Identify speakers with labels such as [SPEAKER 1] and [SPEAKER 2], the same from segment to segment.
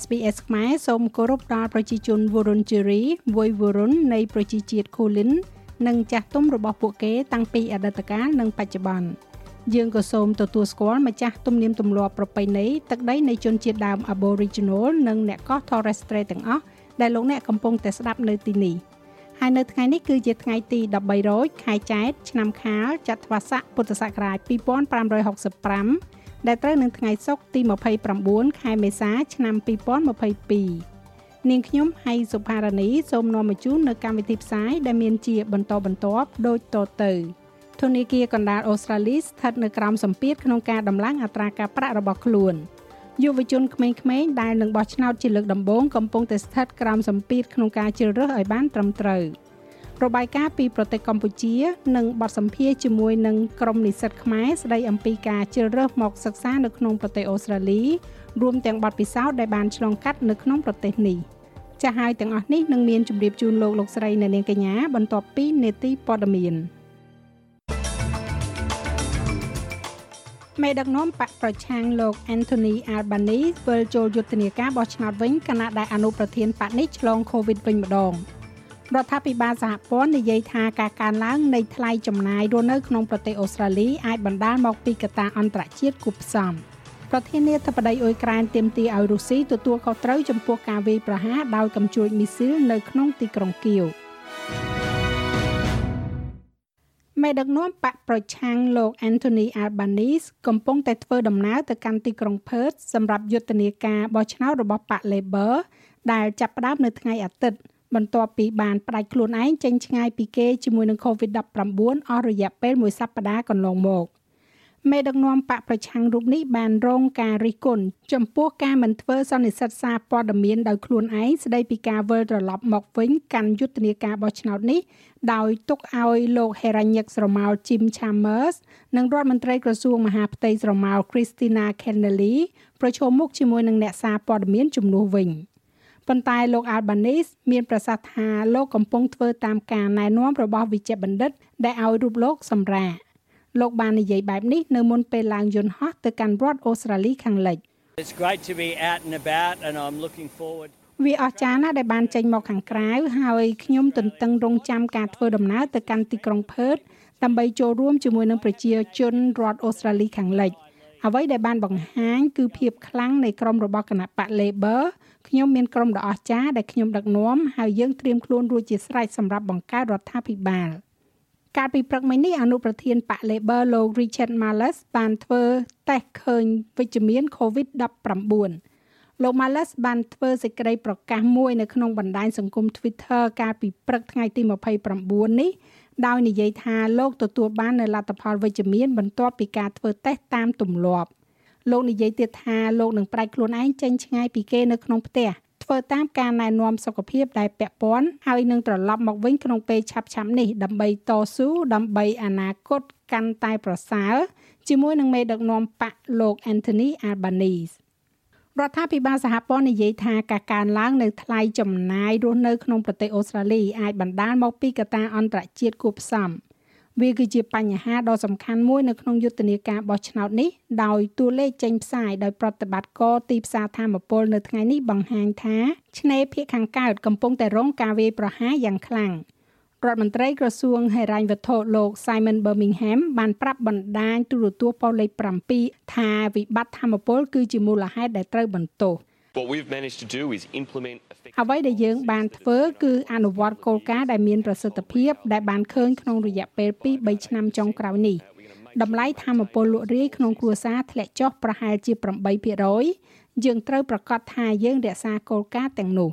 [SPEAKER 1] SBS ខ្មែរសូមគោរពដល់ប្រជាជន Wurundjeri វ័យ Wurrun នៃប្រជាជាតិ Kulin និងចាស់ទុំរបស់ពួកគេតាំងពីអតីតកាលនិងបច្ចុប្បន្នយើងក៏សូមទទួលស្គាល់ម្ចាស់ទំនៀមទម្លាប់ប្រពៃណីទឹកដីនៃជនជាតិដើម Aboriginal និងអ្នកកោះ Torres Strait ទាំងអស់ដែលលោកអ្នកកំពុងតែស្ដាប់នៅទីនេះហើយនៅថ្ងៃនេះគឺជាថ្ងៃទី13រោចខែចែកឆ្នាំខាលចត្វាស័កពុទ្ធសករាជ2565 ដែលត្រូវនឹងថ្ងៃសុក្រទី29ខែមេសាឆ្នាំ2022នាងខ្ញុំហៃសុផារនីសូមនាំមកជូននៅកម្មវិធីផ្សាយដែលមានជាបន្តបន្ទាប់ដូចតទៅធនធាគារកណ្ដាលអូស្ត្រាលីស្ថិតនៅក្រោមសម្ពាធក្នុងការដំឡើងអត្រាការប្រាក់របស់ខ្លួនយុវជនក្មេងៗដែលនឹងបោះឆ្នោតជាលើកដំបូងកំពុងតែស្ថិតក្រោមសម្ពាធក្នុងការជ្រើសរើសឲ្យបានត្រឹមត្រូវ។ របាយការណ៍ពីប្រទេសកម្ពុជានិងបទសម្ភាសជាមួយនឹងក្រុមនិស្សិតខ្មែរស្ដីអំពីការជ្រើសរើសមកសិក្សានៅក្នុងប្រទេសអូស្ត្រាលីរួមទាំងបទពិសោធន៍ដែលបានឆ្លងកាត់នៅក្នុងប្រទេសនេះចាស់ហើយទាំងអស់នេះនឹងមានជម្រាបជូនលោកលោកស្រីនៅនាងកញ្ញាបន្ទាប់ពីនេតិព័ត៌មានមេដឹកនាំបកប្រឆាំងលោក Anthony Albanese វិលចូលយុទ្ធនាការបោះឆ្នោតវិញខណៈដែលអនុប្រធានបកនេះឆ្លង COVID វិញម្ដង។ រដ្ឋាភិបាលសហព័ន្ធនិយាយថាការកើនឡើងនៃថ្លៃចំណាយរស់នៅក្នុងប្រទេសអូស្ត្រាលីអាចបណ្ដាលមកពីកត្តាអន្តរជាតិគូផ្សំប្រធានាធិបតីអ៊ុយក្រែនទាមទារឲ្យរុស្ស៊ីទទួលខុសត្រូវចំពោះការវាយប្រហារដោយកំជួចមីស៊ីលនៅក្នុងទីក្រុងគៀវមេដឹកនាំបកប្រឆាំងលោក Anthony Albanese កំពុងតែធ្វើដំណើរទៅកាន់ទីក្រុង Perth សម្រាប់យុទ្ធនាការបោះឆ្នោតរបស់បក Labor ដែលចាប់ផ្ដើមនៅថ្ងៃអាទិត្យ បន្ទាប់ពីបានផ្ដាច់ខ្លួនឯងចេញឆ្ងាយពីគេជាមួយនឹង COVID-19 អស់រយៈពេលមួយសប្តាហ៍កន្លងមកមេដឹកនាំបកប្រឆាំងរូបនេះបានរងការរិះគន់ចំពោះការមិនធ្វើសន្និសីទសារព័ត៌មានដោយខ្លួនឯងស្ដីពីការវិលត្រឡប់មកវិញកាន់យុទ្ធនាការបោះឆ្នោតនេះដោយទុកឲ្យលោកហេរ៉ាញិកស្រមោល Jim Chalmers និងរដ្ឋមន្ត្រីក្រសួងមហាផ្ទៃស្រមោល Christina Kennelly ប្រឈមមុខជាមួយនឹងអ្នកសារព័ត៌មានជំនួសវិញ។ ប៉ុន្តែលោក Albanese មានប្រសាសន៍ថាលោកកំពុងធ្វើតាមការណែនាំរបស់វិជ្ជបណ្ឌិត ដែលឲ្យរូបលោកសម្រាលោកបាននិយាយបែបនេះនៅមុនពេលឡើងយន្តហោះទៅកាន់រដ្ឋអូស្ត្រាលីខាងលិច
[SPEAKER 2] It's great to be out and about and I'm looking forward
[SPEAKER 1] វាអស្ចារ្យណាស់ដែលបានចេញមកខាងក្រៅហើយខ្ញុំទន្ទឹងរង់ចាំការធ្វើដំណើរទៅកាន់ទីក្រុងផឺតដើម្បីចូលរួមជាមួយនឹងប្រជាជនរដ្ឋអូស្ត្រាលីខាងលិចអ្វីដែលបានបង្ហាញគឺភាពខ្លាំងនៃក្រុមរបស់គណៈបក Labor ខ្ញុំមានក្រុមដ៏អស្ចារ្យដែលខ្ញុំដឹកនាំហើយយើងត្រៀមខ្លួនរួចជាស្រេចសម្រាប់បង្កើតរដ្ឋាភិបាលកាលពីព្រឹកមិញនេះអនុប្រធានបក Labor លោក Richard Marles បានធ្វើតេស្តឃើញវិជ្ជមាន COVID-19 លោក Marles បានធ្វើសេចក្តីប្រកាសមួយនៅក្នុងបណ្ដាញសង្គម Twitter កាលពីព្រឹកថ្ងៃទី29នេះដោយនិយាយថាលោកទទួលបាននូវលទ្ធផលវិជ្ជមានបន្ទាប់ពីការធ្វើតេស្តតាមទម្លាប់។ លោកនិយាយទៀតថាលោកនឹងប្រែកខ្លួនឯងចេញឆ្ងាយពីគេនៅក្នុងផ្ទះធ្វើតាមការណែនាំសុខភាពដែលពាក់ព័ន្ធហើយនឹងត្រឡប់មកវិញក្នុងពេលឆាប់ៗនេះដើម្បីតស៊ូដើម្បីអនាគតកាន់តែប្រសើរជាមួយនឹងមេដឹកនាំបកលោក Anthony Albanese រដ្ឋាភិបាលសហព័ន្ធនិយាយថាការកើនឡើងនៅថ្លៃចំណាយរស់នៅក្នុងប្រទេសអូស្ត្រាលីអាចបណ្ដាលមកពីកត្តាអន្តរជាតិគួបផ្សំ វាគឺជាបញ្ហាដ៏សំខាន់មួយនៅក្នុងយុទ្ធនាការបោះឆ្នោតនេះដោយតួលេខចេញផ្សាយដោយប្រតិបត្តិការទីផ្សារធម្មពលនៅថ្ងៃនេះបង្ហាញថាឆ្នេរភាគខាងកើតកំពុងតែរងការវាយប្រហារយ៉ាងខ្លាំងរដ្ឋមន្ត្រីក្រសួងហិរញ្ញវត្ថុលោក Simon Birmingham បានប្រាប់បណ្ដាញទូរទស្សន៍ប៉ុស្តិ៍លេខ7ថាវិបត្តិធម្មពលគឺជាមូលហេតុដែលត្រូវបន្ទោស
[SPEAKER 3] What we've managed to do is implement
[SPEAKER 1] អ្វីដែលយើងបានធ្វើគឺអនុវត្តគោលការណ៍ដែលមានប្រសិទ្ធភាពដែលបានឃើញក្នុងរយៈពេល2-3ឆ្នាំចុងក្រោយនេះតម្លៃធម្មពលលក់រាយក្នុងគ្រួសារធ្លាក់ចុះប្រហែលជា8%យើងត្រូវប្រកាសថាយើងរក្សាគោលការណ៍ទាំងនោះ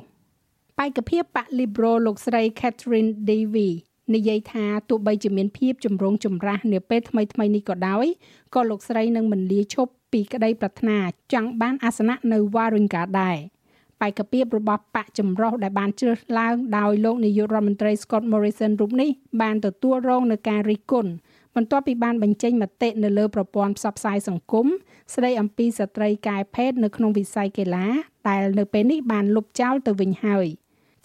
[SPEAKER 1] បេក្ខភាពបក Liberal លោកស្រី Catherine Davy និយាយថាទោះបីជាមានភាពចម្រូងចម្រាសនាពេលថ្មីថ្មីនេះក៏ដោយក៏លោកស្រីនឹងមិនលាឈប់ ពីក្តីប្រាថ្នាចង់បានអាសនៈនៅ Warringah ដែរបបេក្ខភាពរបស់បកចម្រុះដែលបានជ្រើសឡើងដោយលោកនាយករដ្ឋមន្ត្រី Scott Morrison រូបនេះបានទទួលរងនឹងការរិះគន់បន្ទាប់ពីបានបញ្ចេញមតិនៅលើប្រព័ន្ធផ្សព្វផ្សាយសង្គមស្ដីអំពីស្ត្រីកែភេទនៅក្នុងវិស័យកីឡាដែលនៅពេលនេះបានលុបចោលទៅវិញហើយ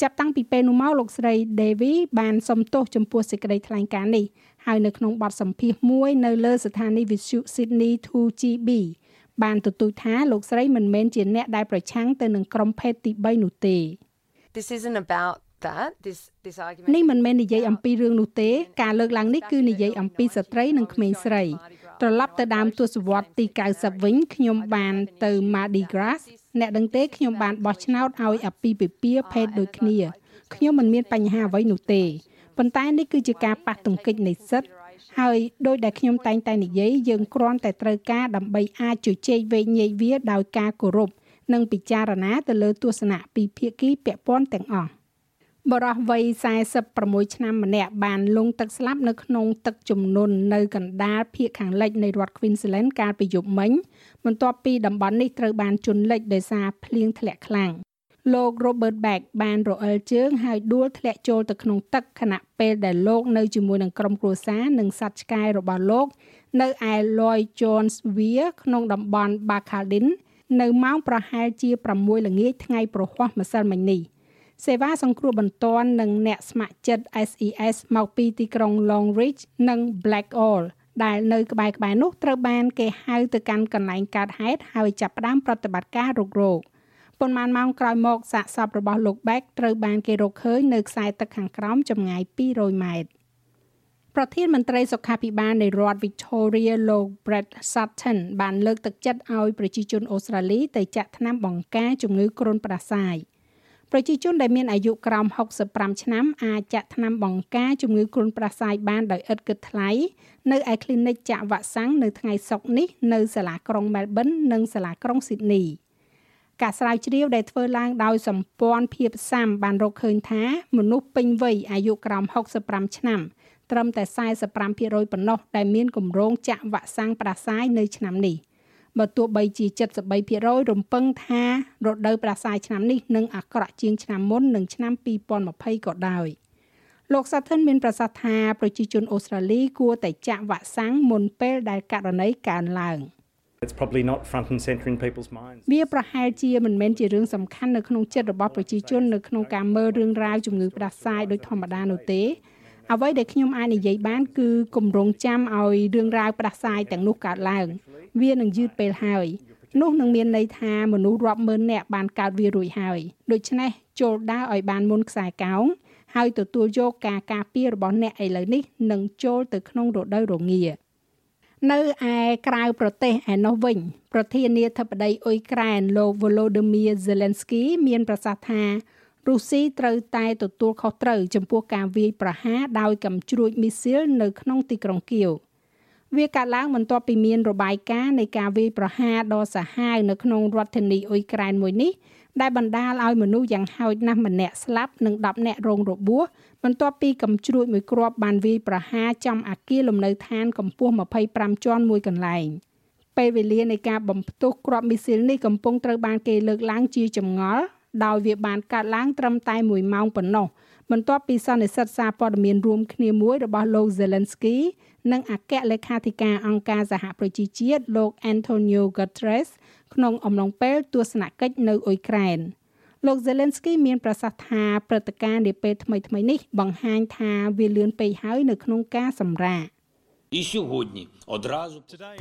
[SPEAKER 1] ចាប់តាំងពីពេលនោះមកលោកស្រី Devi បានសុំទោសចំពោះសេចក្តីថ្លែងការណ៍នេះ ហើយនៅក្នុងបទសម្ភាសន៍មួយនៅលើស្ថានីយវិទ្យុ Sydney 2GB បានទទូចថាលោកស្រីមិនមែនជាអ្នកដែលប្រឆាំងទៅនឹងក្រុមភេទទី3នោះទេ
[SPEAKER 4] This isn't about that this this argument
[SPEAKER 1] នេះមិនមែននិយាយអំពីរឿងនោះទេ ការលើកឡើងនេះគឺនិយាយអំពីស្ត្រីនិងក្មេងស្រីត្រឡប់ទៅដើមទសវត្សរ៍ទី90វិញខ្ញុំបានទៅ Mardi Gras អ្នកដឹងទេខ្ញុំបានបោះឆ្នោតឲ្យអាពាហ៍ពិពាហ៍ភេទដូចគ្នាខ្ញុំមិនមានបញ្ហាអ្វីនោះទេ ប៉ុន្តែនេះគឺជាការប៉ះទង្គិចនៃសិទ្ធិហើយដោយដែលខ្ញុំតែងតែនិយាយយើងគ្រាន់តែត្រូវការដើម្បីអាចជជែកវែកញែកវាដោយការគោរពនិងពិចារណាទៅលើទស្សនៈពីភាគីពាក់ព័ន្ធទាំងអស់បរោះវ័យ46ឆ្នាំម្នាក់បានលង់ទឹកស្លាប់នៅក្នុងទឹកជំនន់នៅកណ្ដាលភូមិខាងលិចនៃរដ្ឋ Queensland កាលពីយប់មិញបន្ទាប់ពីតំបន់នេះត្រូវបានជន់លិចដោយសារភ្លៀងធ្លាក់ខ្លាំង លោក Robert Beck បានរអិលជើងហើយដួលធ្លាក់ចូលទៅក្នុងទឹកខណៈពេលដែលលោកនៅជាមួយនឹងក្រុមគ្រួសារនិងសត្វឆ្កែរបស់លោក នៅឯ Lloyd Jones Weir ក្នុងតំបន់ Bacaldin នៅម៉ោងប្រហែលជា6ល្ងាចថ្ងៃប្រហ័សម្សិលមិញនេះសេវាសង្គ្រោះបន្ទាន់និងអ្នកស្ម័គ្រចិត្ត SES មកពីទីក្រុង Longreach និង Blackall ដែលនៅក្បែរៗនោះត្រូវបានគេហៅទៅកាន់កន្លែងកើតហេតុហើយចាប់ផ្ដើមប្រតិបត្តិការរុករក ប៉ុន្មានម៉ោងក្រោយមកសាកសពរបស់លោក Beck ត្រូវបានគេរកឃើញនៅខ្សែទឹកខាងក្រោមចម្ងាយ200ម៉ែត្រប្រធានមន្ត្រីសុខាភិបាលនៃរដ្ឋ Victoria លោក Brett Sutton បានលើកទឹកចិត្តឲ្យប្រជាជនអូស្ត្រាលីទៅចាក់ថ្នាំបង្ការជំងឺគ្រុនផ្ដាសាយប្រជាជនដែលមានអាយុក្រោម65ឆ្នាំអាចចាក់ថ្នាំបង្ការជំងឺគ្រុនផ្ដាសាយបានដោយឥតគិតថ្លៃនៅឯ clinic ចាក់វ៉ាក់សាំងនៅថ្ងៃសុក្រនេះនៅសាលាក្រុង Melbourne និងសាលាក្រុង Sydney ។ ការស្រាវជ្រាវដែលធ្វើឡើងដោយសម្ព័ន្ធភាពសាមបានរកឃើញថា មនុស្សពេញវ័យអាយុក្រោម65ឆ្នាំត្រឹមតែ45%ប៉ុណ្ណោះដែលមានគម្រោងចាក់វ៉ាក់សាំងផ្ដាសាយនៅឆ្នាំនេះបើទោះបីជា73%រំពឹងថារដូវផ្ដាសាយឆ្នាំនេះនឹងអាក្រក់ជាងឆ្នាំមុននិងឆ្នាំ2020ក៏ដោយលោកសាធិនមានប្រសាសន៍ថាប្រជាជនអូស្ត្រាលីគួរតែចាក់វ៉ាក់សាំងមុនពេលដែលករណីកើនឡើង។
[SPEAKER 5] It's probably not front and center in people's minds.
[SPEAKER 1] វាប្រហែលជាមិនមែនជារឿងសំខាន់នៅក្នុងចិត្តរបស់ប្រជាជននៅក្នុងការមើលរឿងរ៉ាវជំងឺផ្ដាសាយដោយធម្មតានោះទេអ្វីដែលខ្ញុំអាចនិយាយបានគឺគម្រោងចាំឲ្យរឿងរ៉ាវផ្ដាសាយទាំងនោះកើតឡើង វានឹងយឺតពេលហើយនោះនឹងមានន័យថាមនុស្សរាប់ម៉ឺននាក់បានកើតវារួចហើយដូច្នេះចូលដើរឲ្យបានមុនខ្សែកោងហើយទទួលយកការការពាររបស់អ្នកឥឡូវនេះនឹងចូលទៅក្នុងរដូវរងា នៅឯក្រៅប្រទេសឯនោះវិញ ប្រធានាធិបតីអ៊ុយក្រែនលោក Volodymyr Zelensky មានប្រសាសន៍ថារុស្ស៊ីត្រូវតែទទួលខុសត្រូវចំពោះការវាយប្រហារដោយកំជ្រួចមីស៊ីលនៅក្នុងទីក្រុងគៀវវាកើតឡើងបន្ទាប់ពីមានរបាយការណ៍នៃការវាយប្រហារដ៏សាហាវនៅក្នុងរដ្ឋធានីអ៊ុយក្រែនមួយនេះ ដែលបណ្ដាលឲ្យមនុស្សយ៉ាងហោចណាស់ម្នាក់ស្លាប់និង10នាក់រងរបួសបន្ទាប់ពីកំជ្រួចមួយគ្រាប់បានវាយប្រហារចំអាគារលំនៅឋានកម្ពស់25ជាន់មួយកន្លែងពេលវេលានៃការបំផ្ទុះគ្រាប់មីស៊ីលនេះកំពុងត្រូវបានគេលើកឡើងជាចម្ងល់ដោយវាបានកើតឡើងត្រឹមតែ1ម៉ោងប៉ុណ្ណោះបន្ទាប់ពីសន្និសីទសារព័ត៌មានរួមគ្នាមួយរបស់លោក Zelensky និងអគ្គលេខាធិការអង្គការសហប្រជាជាតិលោក Antonio Guterres ក្នុងអំឡុងពេលទស្សនកិច្ចនៅអ៊ុយក្រែនលោក Zelensky មានប្រសាសន៍ថាព្រឹត្តិការណ៍នាពេលថ្មីៗនេះបង្ហាញថាវាលឿនពេកហើយនៅក្នុងការសម្រាក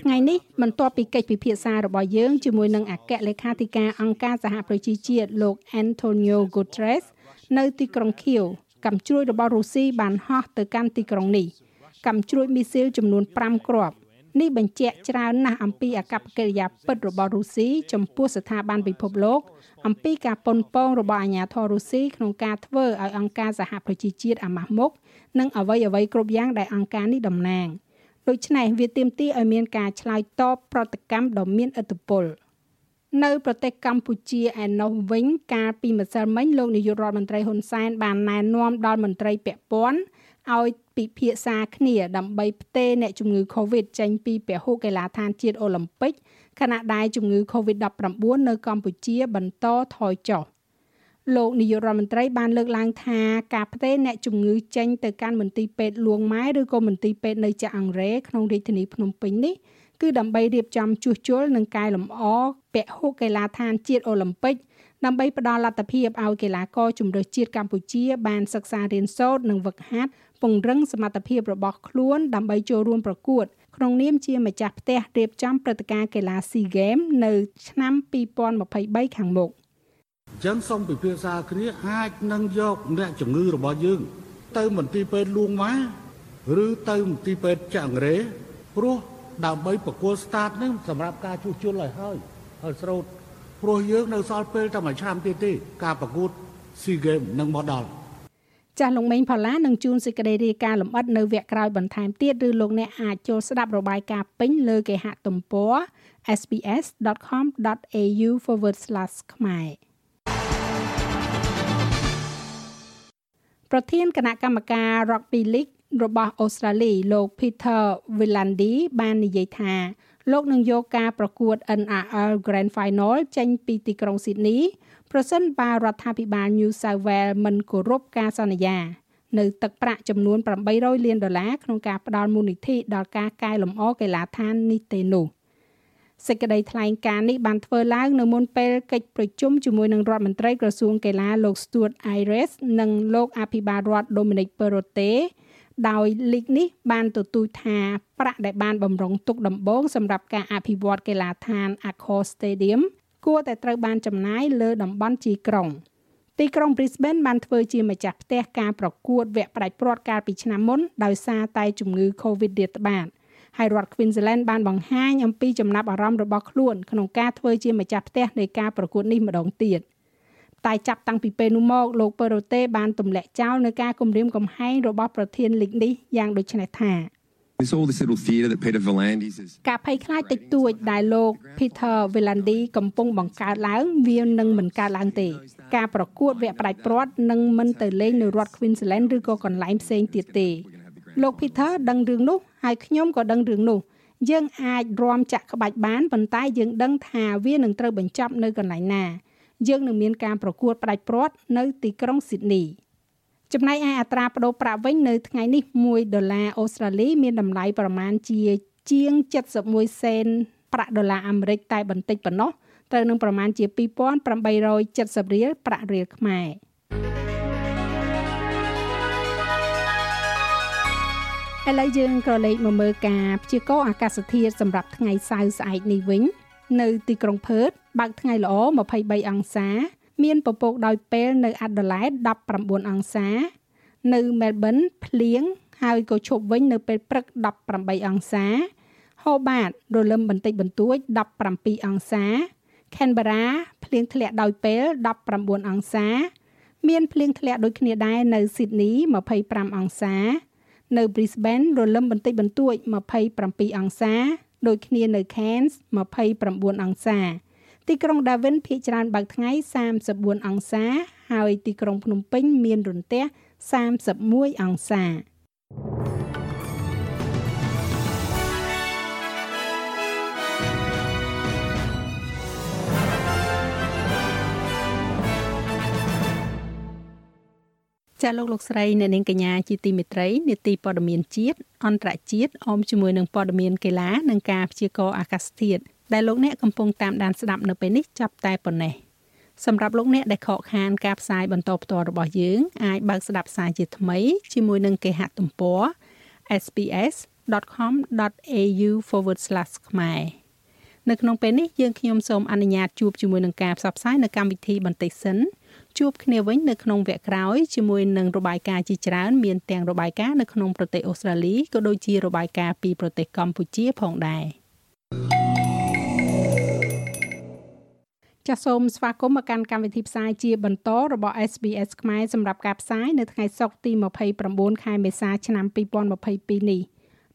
[SPEAKER 1] ថ្ងៃនេះបន្ទាប់ពីកិច្ចពិភាក្សារបស់យើងជាមួយនឹងអគ្គលេខាធិការអង្គការសហប្រជាជាតិលោក Antonio Guterres នៅទីក្រុង Kiev កម្មជ្រួយរបស់រុស្ស៊ីបានហោះទៅកាន់ទីក្រុងនេះកម្មជ្រួយមីស៊ីលចំនួន5គ្រាប់ នេះបញ្ជាក់ច្រើនណាស់អំពីអកប្បកិរិយាពិតរបស់រុស្ស៊ីចំពោះស្ថាប័នពិភពលោក អំពីការប៉ុនប៉ងរបស់អាញាធររុស្ស៊ីក្នុងការធ្វើឲ្យអង្គការសហប្រជាជាតិអាម៉ាស់មុខនិងអ្វីអ្វីគ្រប់យ៉ាងដែលអង្គការនេះតំណាងដូច្នេះវាទាមទារឲ្យមានការឆ្លើយតបប្រតិកម្មដ៏មានឥទ្ធិពលនៅប្រទេសកម្ពុជាឯណោះវិញកាលពីម្សិលមិញលោកនាយករដ្ឋមន្ត្រីហ៊ុនសែនបានណែនាំដល់មន្ត្រីពាក់ព័ន្ធ ឲ្យពិភាក្សាគ្នាដើម្បីផ្ទេរអ្នកជំងឺ Covid ចេញពីពហុកីឡដ្ឋានជាតិអូឡ িম্প ពិកខណៈដែលជំងឺ Covid-19 នៅកម្ពុជាបន្តថយចុះ លោកនាយករដ្ឋមន្ត្រីបានលើកឡើងថាការផ្ទេរអ្នកជំងឺចេញទៅកាន់មន្ទីរពេទ្យលួងម៉ែឬក៏មន្ទីរពេទ្យនៅចាក់អង្រេក្នុងរាជធានីភ្នំពេញនេះគឺដើម្បីរៀបចំជួសជុលនិងកែលម្អពហុកីឡាដ្ឋានជាតិអូឡ িম্প ិកដើម្បីផ្ដល់លទ្ធភាពឲ្យកីឡាករជម្រើសជាតិកម្ពុជា បានសិក្សារៀនសូត្រនិងវឹកហាត់ ពង្រឹងសមត្ថភាពរបស់ខ្លួនដើម្បីចូលរួមប្រកួតក្នុងនាមជាម្ចាស់ផ្ទះរៀបចំព្រឹត្តិការណ៍កីឡា SEA Games នៅឆ្នាំ2023ខាងមុខ
[SPEAKER 6] អញ្ចឹងសូមពិភាក្សាគ្នាអាចនឹងយកអ្នកជំងឺរបស់យើង ទៅមន្ទីរពេទ្យលួងម៉ាឬទៅមន្ទីរពេទ្យចាក់រេព្រោះដើម្បីប្រគល់ start នេះសម្រាប់ការជួសជុលឲ្យហើយហើយស្រោតព្រោះយើងនៅសល់ពេលតែមួយឆ្នាំទៀតទេការប្រកួត SEA Games នឹងមកដល់
[SPEAKER 1] ចាស់លោកមេងផល្លានឹងជួនសេចក្តីរាយការណ៍លម្អិតនៅវគ្គក្រោយបន្ថែមទៀតឬលោកអ្នកអាចចូលស្ដាប់របាយការណ៍ពេញលើគេហទំព័រ sbs.com.au/ ខ្មែរប្រធានគណៈកម្មការ Rugby League របស់អូស្ត្រាលីលោក Peter Villandi បាននិយាយថាលោកនឹងយកការប្រកួត NRL Grand Final ចេញពីទីក្រុង Sydney ប្រសិនបើរដ្ឋាភិបាល New South Wales មិនគោរពការសន្យានៅទឹកប្រាក់ចំនួន800លានដុល្លារក្នុងការផ្ដល់មូលនិធិដល់ការកែលម្អកីឡាដ្ឋាននេះទេនោះសេចក្តីថ្លែងការណ៍នេះបានធ្វើឡើងនៅមុនពេលកិច្ចប្រជុំជាមួយនឹងរដ្ឋមន្ត្រីក្រសួងកីឡាលោក Stuart Ayres និងលោកអភិបាលរដ្ឋ Dominic Perrottet ដោយលីកនេះបានទទូចថាប្រាក់ដែលបានបំរុងទុកដំបូងសម្រាប់ការអភិវឌ្ឍកីឡាដ្ឋាន Accor Stadium គួរតែត្រូវបានចំណាយលើតំបន់ជាក្រុងទីក្រុង Brisbane បានធ្វើជាម្ចាស់ផ្ទះការប្រកួតវគ្គផ្ដាច់ព្រាត់កាលពីឆ្នាំមុនដោយសារតែជំងឺ Covid រាតត្បាតហើយរដ្ឋ Queensland បានបង្ហាញអំពីចំណាប់អារម្មណ៍របស់ខ្លួនក្នុងការធ្វើជាម្ចាស់ផ្ទះនៃការប្រកួតនេះម្ដងទៀត។តែចាប់តាំងពីពេលនោះមកលោកប៉េរូតេបានទម្លាក់ចោលនៅការគម្រាមកំហែងរបស់ប្រធានលីកនេះយ៉ាងដូចនេះថា
[SPEAKER 7] There's all this little theater that Peter Villandis is
[SPEAKER 1] ការភ័យខ្លាចតិចតួចដែលលោក Peter Villandi កំពុងបង្កើតឡើងវានឹងមិនកើតឡើងទេ ការប្រកួតវគ្គផ្ដាច់ព្រាត់នឹងមិនទៅលេងនៅរដ្ឋ Queensland ឬក៏កន្លែងផ្សេងទៀតទេលោក Peter ដឹងរឿងនោះហើយខ្ញុំក៏ដឹងរឿងនោះយើងអាចរំចាក់ក្បាច់បានប៉ុន្តែយើងដឹងថាវានឹងត្រូវបញ្ចប់នៅកន្លែងណាយើងនឹងមានការប្រកួតផ្ដាច់ព្រាត់នៅទីក្រុងស៊ីដនី ចំណែកឯអត្រាប្តូរប្រាក់វិញនៅថ្ងៃនេះ1ដុល្លារអូស្ត្រាលីមានតម្លៃប្រមាណជាជាង71សេនប្រាក់ដុល្លារអាមេរិកតែបន្តិចប៉ុណ្ណោះត្រូវនឹងប្រមាណជា2870រៀលប្រាក់រៀលខ្មែរឥឡូវយើងក៏លេខមកមើលការព្យាករណ៍អាកាសធាតុសម្រាប់ថ្ងៃសៅរ៍ស្អែកនេះវិញ នៅទីក្រុងផឺតបើកថ្ងៃល្អ23អង្សា មានពពកដោយពេលនៅអាដាលេដ19អង្សា នៅមែលប៊នភ្លៀងហើយក៏ឈប់វិញនៅពេលព្រឹក18អង្សាហូបាតរលឹមបន្តិចបន្តួច17អង្សា Canberra ភ្លៀងធ្លាក់ដោយពេល19អង្សា មានភ្លៀងធ្លាក់ដូចគ្នាដែរនៅ Sydney 25អង្សា នៅ Brisbane រលឹមបន្តិចបន្តួច27អង្សា ដូចគ្នានៅ Cairns 29អង្សា ទីក្រុង Darwin ភាគច្រើនបើកថ្ងៃ34អង្សា ហើយទីក្រុងភ្នំពេញមានរន្ទះ31អង្សាចាលោកលោកស្រីអ្នកនាងកញ្ញាជាទីមេត្រីនេតិព័ត៌មានជាតិអន្តរជាតិអមជាមួយនឹងព័ត៌មានកីឡានិងការព្យាករណ៍អាកាសធាតុ ដែលលោកអ្នកកំពុងតាមដានស្ដាប់នៅពេលនេះចាប់តែប៉ុណ្ណេះសម្រាប់លោកអ្នកដែលខកខានការផ្សាយបន្តផ្ទាល់របស់យើងអាចបើកស្ដាប់ផ្សាយជាថ្មីជាមួយនឹងគេហទំព័រ sps.com.au/ ខ្មែរនៅក្នុងពេលនេះយើងខ្ញុំសូមអនុញ្ញាតជួបជាមួយនឹងការផ្សព្វផ្សាយនៅកម្មវិធីបន្តិចសិនជួបគ្នាវិញនៅក្នុងវគ្គក្រោយជាមួយនឹងរបាយការណ៍ជាច្រើនមានទាំងរបាយការណ៍នៅក្នុងប្រទេសអូស្ត្រាលីក៏ដូចជារបាយការណ៍ពីប្រទេសកម្ពុជាផងដែរ ចាសសូមស្វាគមន៍មកកាន់កម្មវិធីផ្សាយជាបន្តរបស់ SBS ខ្មែរសម្រាប់ការផ្សាយនៅថ្ងៃសុក្រទី29ខែមេសាឆ្នាំ2022នេះ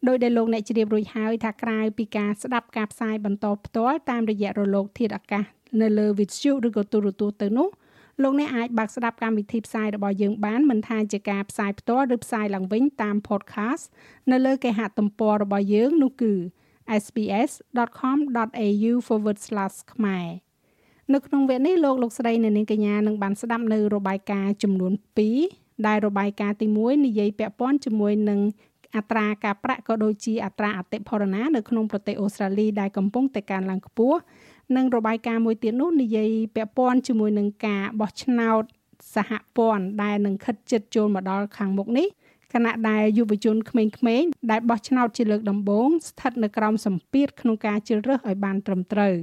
[SPEAKER 1] ដោយដែលលោកអ្នកជ្រាបរួចហើយថាក្រៅពីការស្ដាប់ការផ្សាយបន្តផ្ទាល់តាមរយៈរលកធាតុអាកាសនៅលើវិទ្យុឬក៏ទូរទស្សន៍ទៅនោះលោកអ្នកអាចបើកស្ដាប់កម្មវិធីផ្សាយរបស់យើងបានមិនថាជាការផ្សាយផ្ទាល់ឬផ្សាយឡើងវិញតាម podcast នៅលើគេហទំព័ររបស់យើងនោះគឺ sbs.com.au/ ខ្មែរ នៅក្នុងវគ្គនេះលោកលោកស្រីអ្នកនាងកញ្ញានឹងបានស្ដាប់នៅរបាយការណ៍ចំនួន2ដែលរបាយការណ៍ទី1និយាយពាក់ព័ន្ធជាមួយនឹងអត្រាការប្រាក់ក៏ដូចជាអត្រាអតិផរណានៅក្នុងប្រទេសអូស្ត្រាលីដែលកំពុងតែកើនឡើងខ្ពស់និងរបាយការណ៍មួយទៀតនោះនិយាយពាក់ព័ន្ធជាមួយនឹងការបោះឆ្នោតសហព័ន្ធដែលនឹងខិតជិតចូលមកដល់ខាងមុខនេះខណៈដែលយុវជនក្មេងៗដែលបោះឆ្នោតជាលើកដំបូងស្ថិតនៅក្រោមសម្ពាធក្នុងការជ្រើសរើសឲ្យបានត្រឹមត្រូវ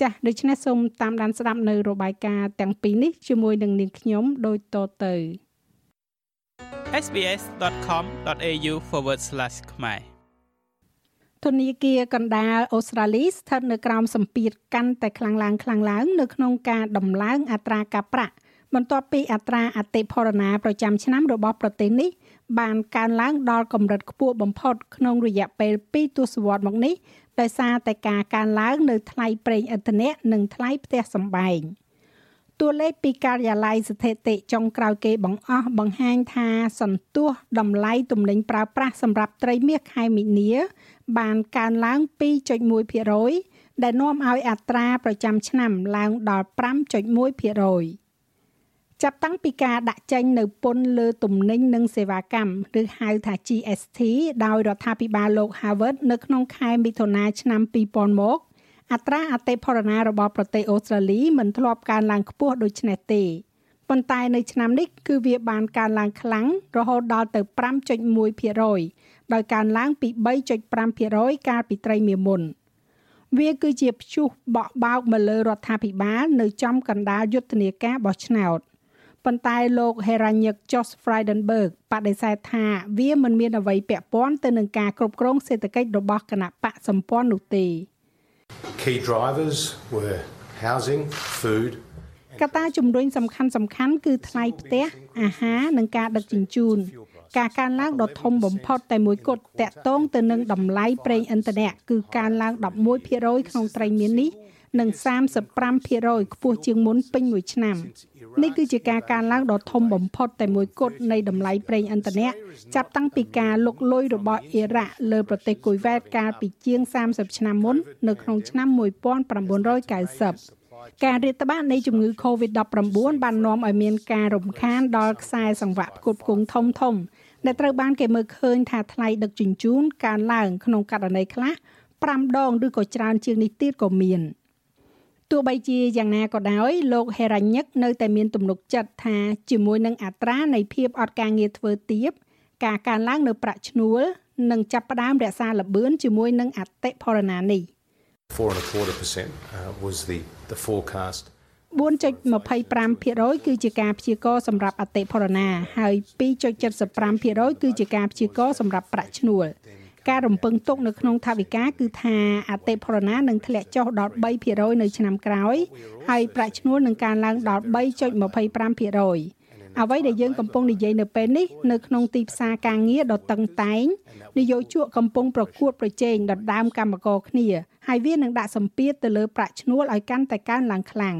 [SPEAKER 1] ចាស់ដូច្នេះសូមតាមដានស្ដាប់នៅរបាយការណ៍ទាំងពីរនេះជាមួយនឹងនាងខ្ញុំដូចតទៅ
[SPEAKER 8] sbs.com.au/ ខ្មែរ
[SPEAKER 1] ធនាគារកណ្ដាលអូស្ត្រាលីស្ថិតនៅក្រោមសម្ពាធកាន់តែខ្លាំងឡើងខ្លាំងឡើង នៅក្នុងការដំឡើងអត្រាការប្រាក់បន្ទាប់ពីអត្រាអតិផរណាប្រចាំឆ្នាំរបស់ប្រទេសនេះ បានកើនឡើងដល់កម្រិតខ្ពស់បំផុតក្នុងរយៈពេល2ទសវត្សរ៍មកនេះដោយសារតែការកើនឡើងនៅថ្លៃប្រេងឥន្ធនៈនិងថ្លៃផ្ទះសម្បែងតួលេខពីការិយាល័យស្ថិតិចុងក្រោយគេបង្អស់បង្ហាញថាសន្ទុះតម្លៃទំនិញប្រើប្រាស់សម្រាប់ត្រីមាសខែមីនា បានកើនឡើង2.1%ដែលនាំឲ្យអត្រាប្រចាំឆ្នាំឡើងដល់5.1% ចាប់តាំងពីការដាក់ចេញនៅពន្ធលើទំនិញនិងសេវាកម្មឬហៅថា GST ដោយរដ្ឋាភិបាលលោក Harvard នៅក្នុងខែមិថុនាឆ្នាំ2000មកអត្រាអតិផរណារបស់ប្រទេសអូស្ត្រាលីមិនធ្លាប់កើនឡើងខ្ពស់ដូចនេះទេប៉ុន្តែនៅឆ្នាំនេះគឺវាបានកើនឡើងខ្លាំងរហូតដល់ទៅ5.1%ដោយកើនឡើងពី3.5%កាលពីត្រីមាសមុនវាគឺជាព្យុះបក់បោកមកលើរដ្ឋាភិបាលនៅចំកណ្ដាលយុទ្ធនាការបោះឆ្នោត ប៉ុន្តែលោក Heranyck Josh Frydenberg បដិសេធថាវាមិនមានអ្វីពាក់ព័ន្ធទៅនឹងការគ្រប់គ្រងសេដ្ឋកិច្ចរបស់គណៈបកសម្ព័ន្ធនោះទេ
[SPEAKER 9] Key drivers were housing, food
[SPEAKER 1] កត្តាជំរុញសំខាន់សំខាន់គឺថ្លៃផ្ទះអាហារនិងការដឹកជញ្ជូនការកើនឡើងដ៏ធំបំផុតតែមួយគត់តាក់ទងទៅនឹងតម្លៃប្រេងឥន្ធនៈគឺកើនឡើង11%ក្នុងត្រីមាននេះ និង35%ខ្ពស់ជាងមុនពេញមួយឆ្នាំនេះគឺជាការកើនឡើងដ៏ធំបំផុតតែមួយគត់នៃតម្លៃប្រេងឥន្ធនៈចាប់តាំងពីការលុកលុយរបស់អ៊ីរ៉ាក់លើប្រទេសគុយវ៉ែតកាលពីជាង30ឆ្នាំមុននៅក្នុងឆ្នាំ1990ការរាតត្បាតនៃជំងឺ Covid-19 បាននាំឲ្យមានការរំខានដល់ខ្សែសង្វាក់ផ្គត់ផ្គង់ធំធំដែលត្រូវបានគេមើលឃើញថាថ្លៃដឹកជញ្ជូនកើនឡើងក្នុងករណីខ្លះ5ដងឬក៏ច្រើនជាងនេះទៀតក៏មាន។ ទោះបីជាយ៉ាងណាក៏ដោយលោកហេរ៉ាញឹកនៅតែមានទំនុកចិត្តថាជាមួយនឹងអត្រានៃភាពអត់ការងារធ្វើទៀបការកើនឡើងនៅប្រាក់ឈ្នួលនឹងចាប់ផ្ដើមរក្សាល្បឿនជាមួយនឹងអតិផរណានេះ
[SPEAKER 9] 4.25% was the the forecast
[SPEAKER 1] 4.25%គឺជាការព្យាករណ៍សម្រាប់អតិផរណា ហើយ2.75%គឺជាការព្យាករណ៍សម្រាប់ប្រាក់ឈ្នួល ការរំពឹងទុកនៅក្នុងថវិកាគឺថាអតិផរណានឹងធ្លាក់ចុះដល់3%នៅឆ្នាំក្រោយហើយប្រាក់ឈ្នួលនឹងកើនឡើងដល់3.25%អ្វីដែលយើងកំពុងនិយាយនៅពេលនេះនៅក្នុងទីផ្សារការងារដ៏តឹងតែងនយោជកកំពុងប្រកួតប្រជែងដណ្ដើមកម្មករគ្នាហើយវានឹងដាក់សម្ពាធទៅលើប្រាក់ឈ្នួលឲ្យកាន់តែកើនឡើងខ្លាំង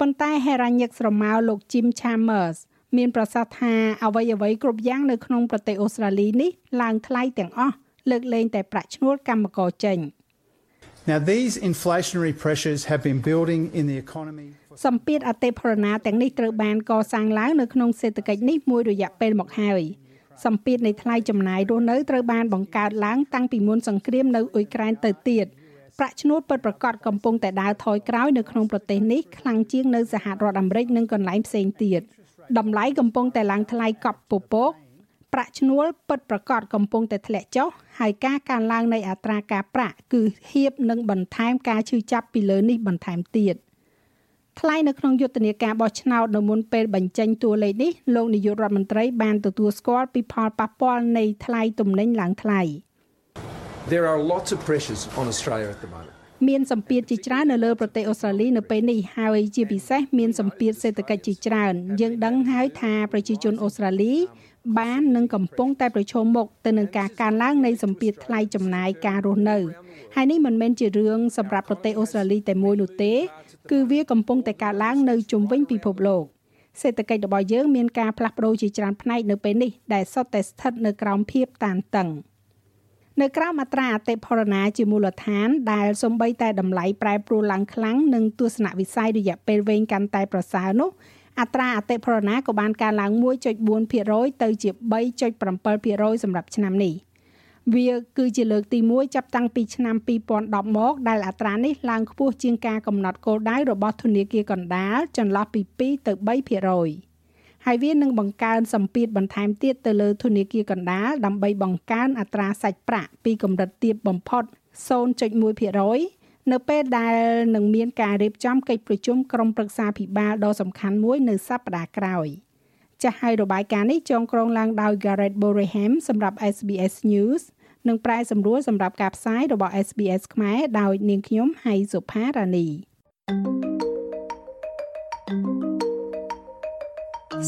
[SPEAKER 1] ប៉ុន្តែហេរ៉ាញឹកស្រមោលលោក Jim Chambers មានប្រសាសន៍ថាអ្វីអ្វីគ្រប់យ៉ាងនៅក្នុងប្រទេសអូស្ត្រាលីនេះឡើងថ្លៃទាំងអស់លើកលែងតែប្រាក់ឈ្នួលកម្មករចេញ
[SPEAKER 10] Now these inflationary pressures have been building in the economy
[SPEAKER 1] សម្ពាធអតិផរណាទាំងនេះត្រូវបានកសាងឡើងនៅក្នុងសេដ្ឋកិច្ចនេះមួយរយៈពេលមកហើយសម្ពាធនៃថ្លៃចំណាយរស់នៅត្រូវបានបង្កើតឡើងតាំងពីមុនសង្គ្រាមនៅអ៊ុយក្រែនទៅទៀតប្រាក់ឈ្នួលពិតប្រាកដកំពុងតែដើរថយក្រោយនៅក្នុងប្រទេសនេះខ្លាំងជាងនៅសហរដ្ឋអាមេរិកនិងកន្លែងផ្សេងទៀត។ តម្លៃកំពុងតែឡើងថ្លៃកប់ពពកប្រាក់ឈ្នួលពិតប្រាកដកំពុងតែធ្លាក់ចុះហើយការកើនឡើងនៃអត្រាការប្រាក់គឺហៀបនឹងបន្ថែមការឈឺចាប់ពីលើនេះបន្ថែមទៀតថ្លៃនៅក្នុងយុទ្ធនាការបោះឆ្នោតនៅមុនពេលបញ្ចេញតួលេខនេះលោកនាយករដ្ឋមន្ត្រីបានទទួលស្គាល់ពីផលប៉ះពាល់នៃថ្លៃទំនិញឡើងថ្លៃ
[SPEAKER 11] There are lots of pressures on Australia at the moment.
[SPEAKER 1] មានសម្ពាធជាច្រើននៅលើប្រទេសអូស្ត្រាលីនៅពេលនេះហើយជាពិសេសមានសម្ពាធសេដ្ឋកិច្ចជាច្រើន យើងដឹងហើយថាប្រជាជនអូស្ត្រាលីបាននឹងកំពុងតែប្រឈមមុខទៅនឹងការកើនឡើងនៃសម្ពាធថ្លៃចំណាយការរស់នៅហើយនេះមិនមែនជារឿងសម្រាប់ប្រទេសអូស្ត្រាលីតែមួយនោះទេ គឺវាកំពុងតែកើនឡើងនៅជុំវិញពិភពលោកសេដ្ឋកិច្ចរបស់យើងមានការផ្លាស់ប្ដូរជាច្រើនផ្នែកនៅពេលនេះដែលសុទ្ធតែស្ថិតនៅក្រោមភាពតានតឹង នៅក្រៅមាត្រាអតិផរណាជាមូលដ្ឋាន ដែលសំបីតែតម្លៃប្រែប្រួលឡើងខ្លាំងនិងទស្សនវិស័យរយៈពេលវែងកាន់តែប្រសើរនោះអត្រាអតិផរណាក៏បានកើនឡើង1.4%ទៅជា3.7%សម្រាប់ឆ្នាំនេះវាគឺជាលើកទី1ចាប់តាំងពីឆ្នាំ2010មកដែលអត្រានេះឡើងខ្ពស់ជាងការកំណត់គោលដៅរបស់ធនាគារកណ្ដាលចន្លោះពី2ទៅ3% ហើយវានឹងបង្កើនសម្ពាធបន្ថែមទៀតទៅលើធនាគារកណ្ដាលដើម្បីបង្កើនអត្រាសាច់ប្រាក់ពីកម្រិតទាបបំផុត0.1%នៅពេលដែលនឹងមានការរៀបចំកិច្ចប្រជុំក្រុមប្រឹក្សាភិបាលដ៏សំខាន់មួយនៅសប្តាហ៍ក្រោយចាស់ហើយរបាយការណ៍នេះចងក្រងឡើងដោយ Garrett Boreham សម្រាប់ SBS News និងប្រែសម្រួលសម្រាប់ការផ្សាយរបស់ SBS ខ្មែរដោយនាងខ្ញុំហៃសុផារ៉ានី thank you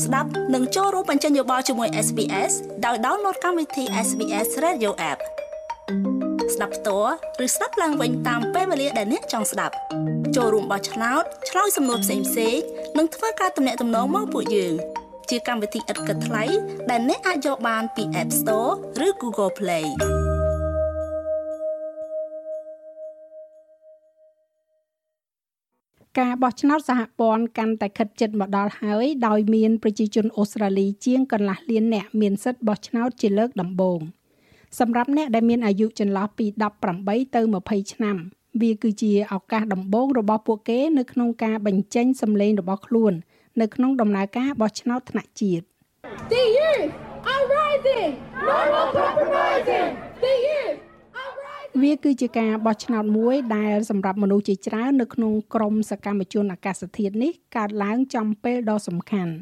[SPEAKER 12] ស្ដាប់និងចូលរួមបញ្ចេញយោបល់ជាមួយ SBS ដោយ download កម្មវិធី SBS Radio App ស្ដាប់ផ្ទាល់ឬស្ដាប់ឡើងវិញតាមពេលវេលាដែលអ្នកចង់ស្ដាប់ចូលរួមបោះឆ្នោតឆ្លើយសំណួរផ្សេងផ្សេងនិងធ្វើការទំនាក់ទំនងមកពួកយើង ជាកម្មវិធីឥតគិតថ្លៃដែលអ្នកអាចយកបានពី App Store ឬ Google Play
[SPEAKER 1] ការបោះឆ្នោតសហព័ន្ធកាន់តែខិតជិតមកដល់ហើយដោយមានប្រជាជនអូស្ត្រាលីជាងកន្លះលានអ្នកមានសិទ្ធិបោះឆ្នោតជាលើកដំបូងសម្រាប់អ្នកដែលមានអាយុចន្លោះពី18ទៅ20ឆ្នាំវាគឺជាឱកាសដំបូងរបស់ពួកគេនៅក្នុងការបញ្ចេញសម្លេងរបស់ខ្លួន នៅក្នុងដំណើរការបោះឆ្នោតថ្នាក់ជាតិ The youth are rising no more compromising the youth វាគឺជាការបោះឆ្នោតមួយដែលសម្រាប់មនុស្សជាច្រើននៅក្នុងក្រមសកម្មជនអាកាសធាតុនេះកើតឡើងចំពេលដ៏សំខាន់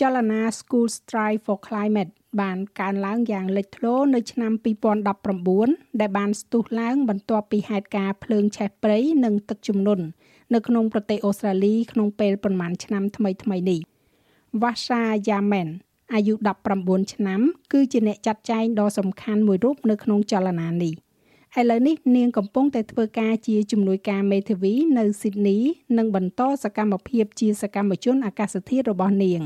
[SPEAKER 1] ចលនា School Strike for Climate បានកើនឡើងយ៉ាងលេចធ្លោនៅឆ្នាំ2019ដែលបានស្ទុះឡើងបន្ទាប់ពីហេតុការណ៍ភ្លើងឆេះព្រៃនិងទឹកជំនន់នៅក្នុងប្រទេសអូស្ត្រាលីក្នុងពេលប្រមាណឆ្នាំថ្មីៗនេះ Vasha Yamen អាយុ19ឆ្នាំ គឺជាអ្នកចាត់ចែងដ៏សំខាន់មួយរូបនៅក្នុងចលនានេះ ឥឡូវនេះនាងកំពុងតែធ្វើការជាជំនួយការមេធាវីនៅស៊ីដនីនិងបន្តសកម្មភាពជាសកម្មជនអាកាសធាតុរបស់នាង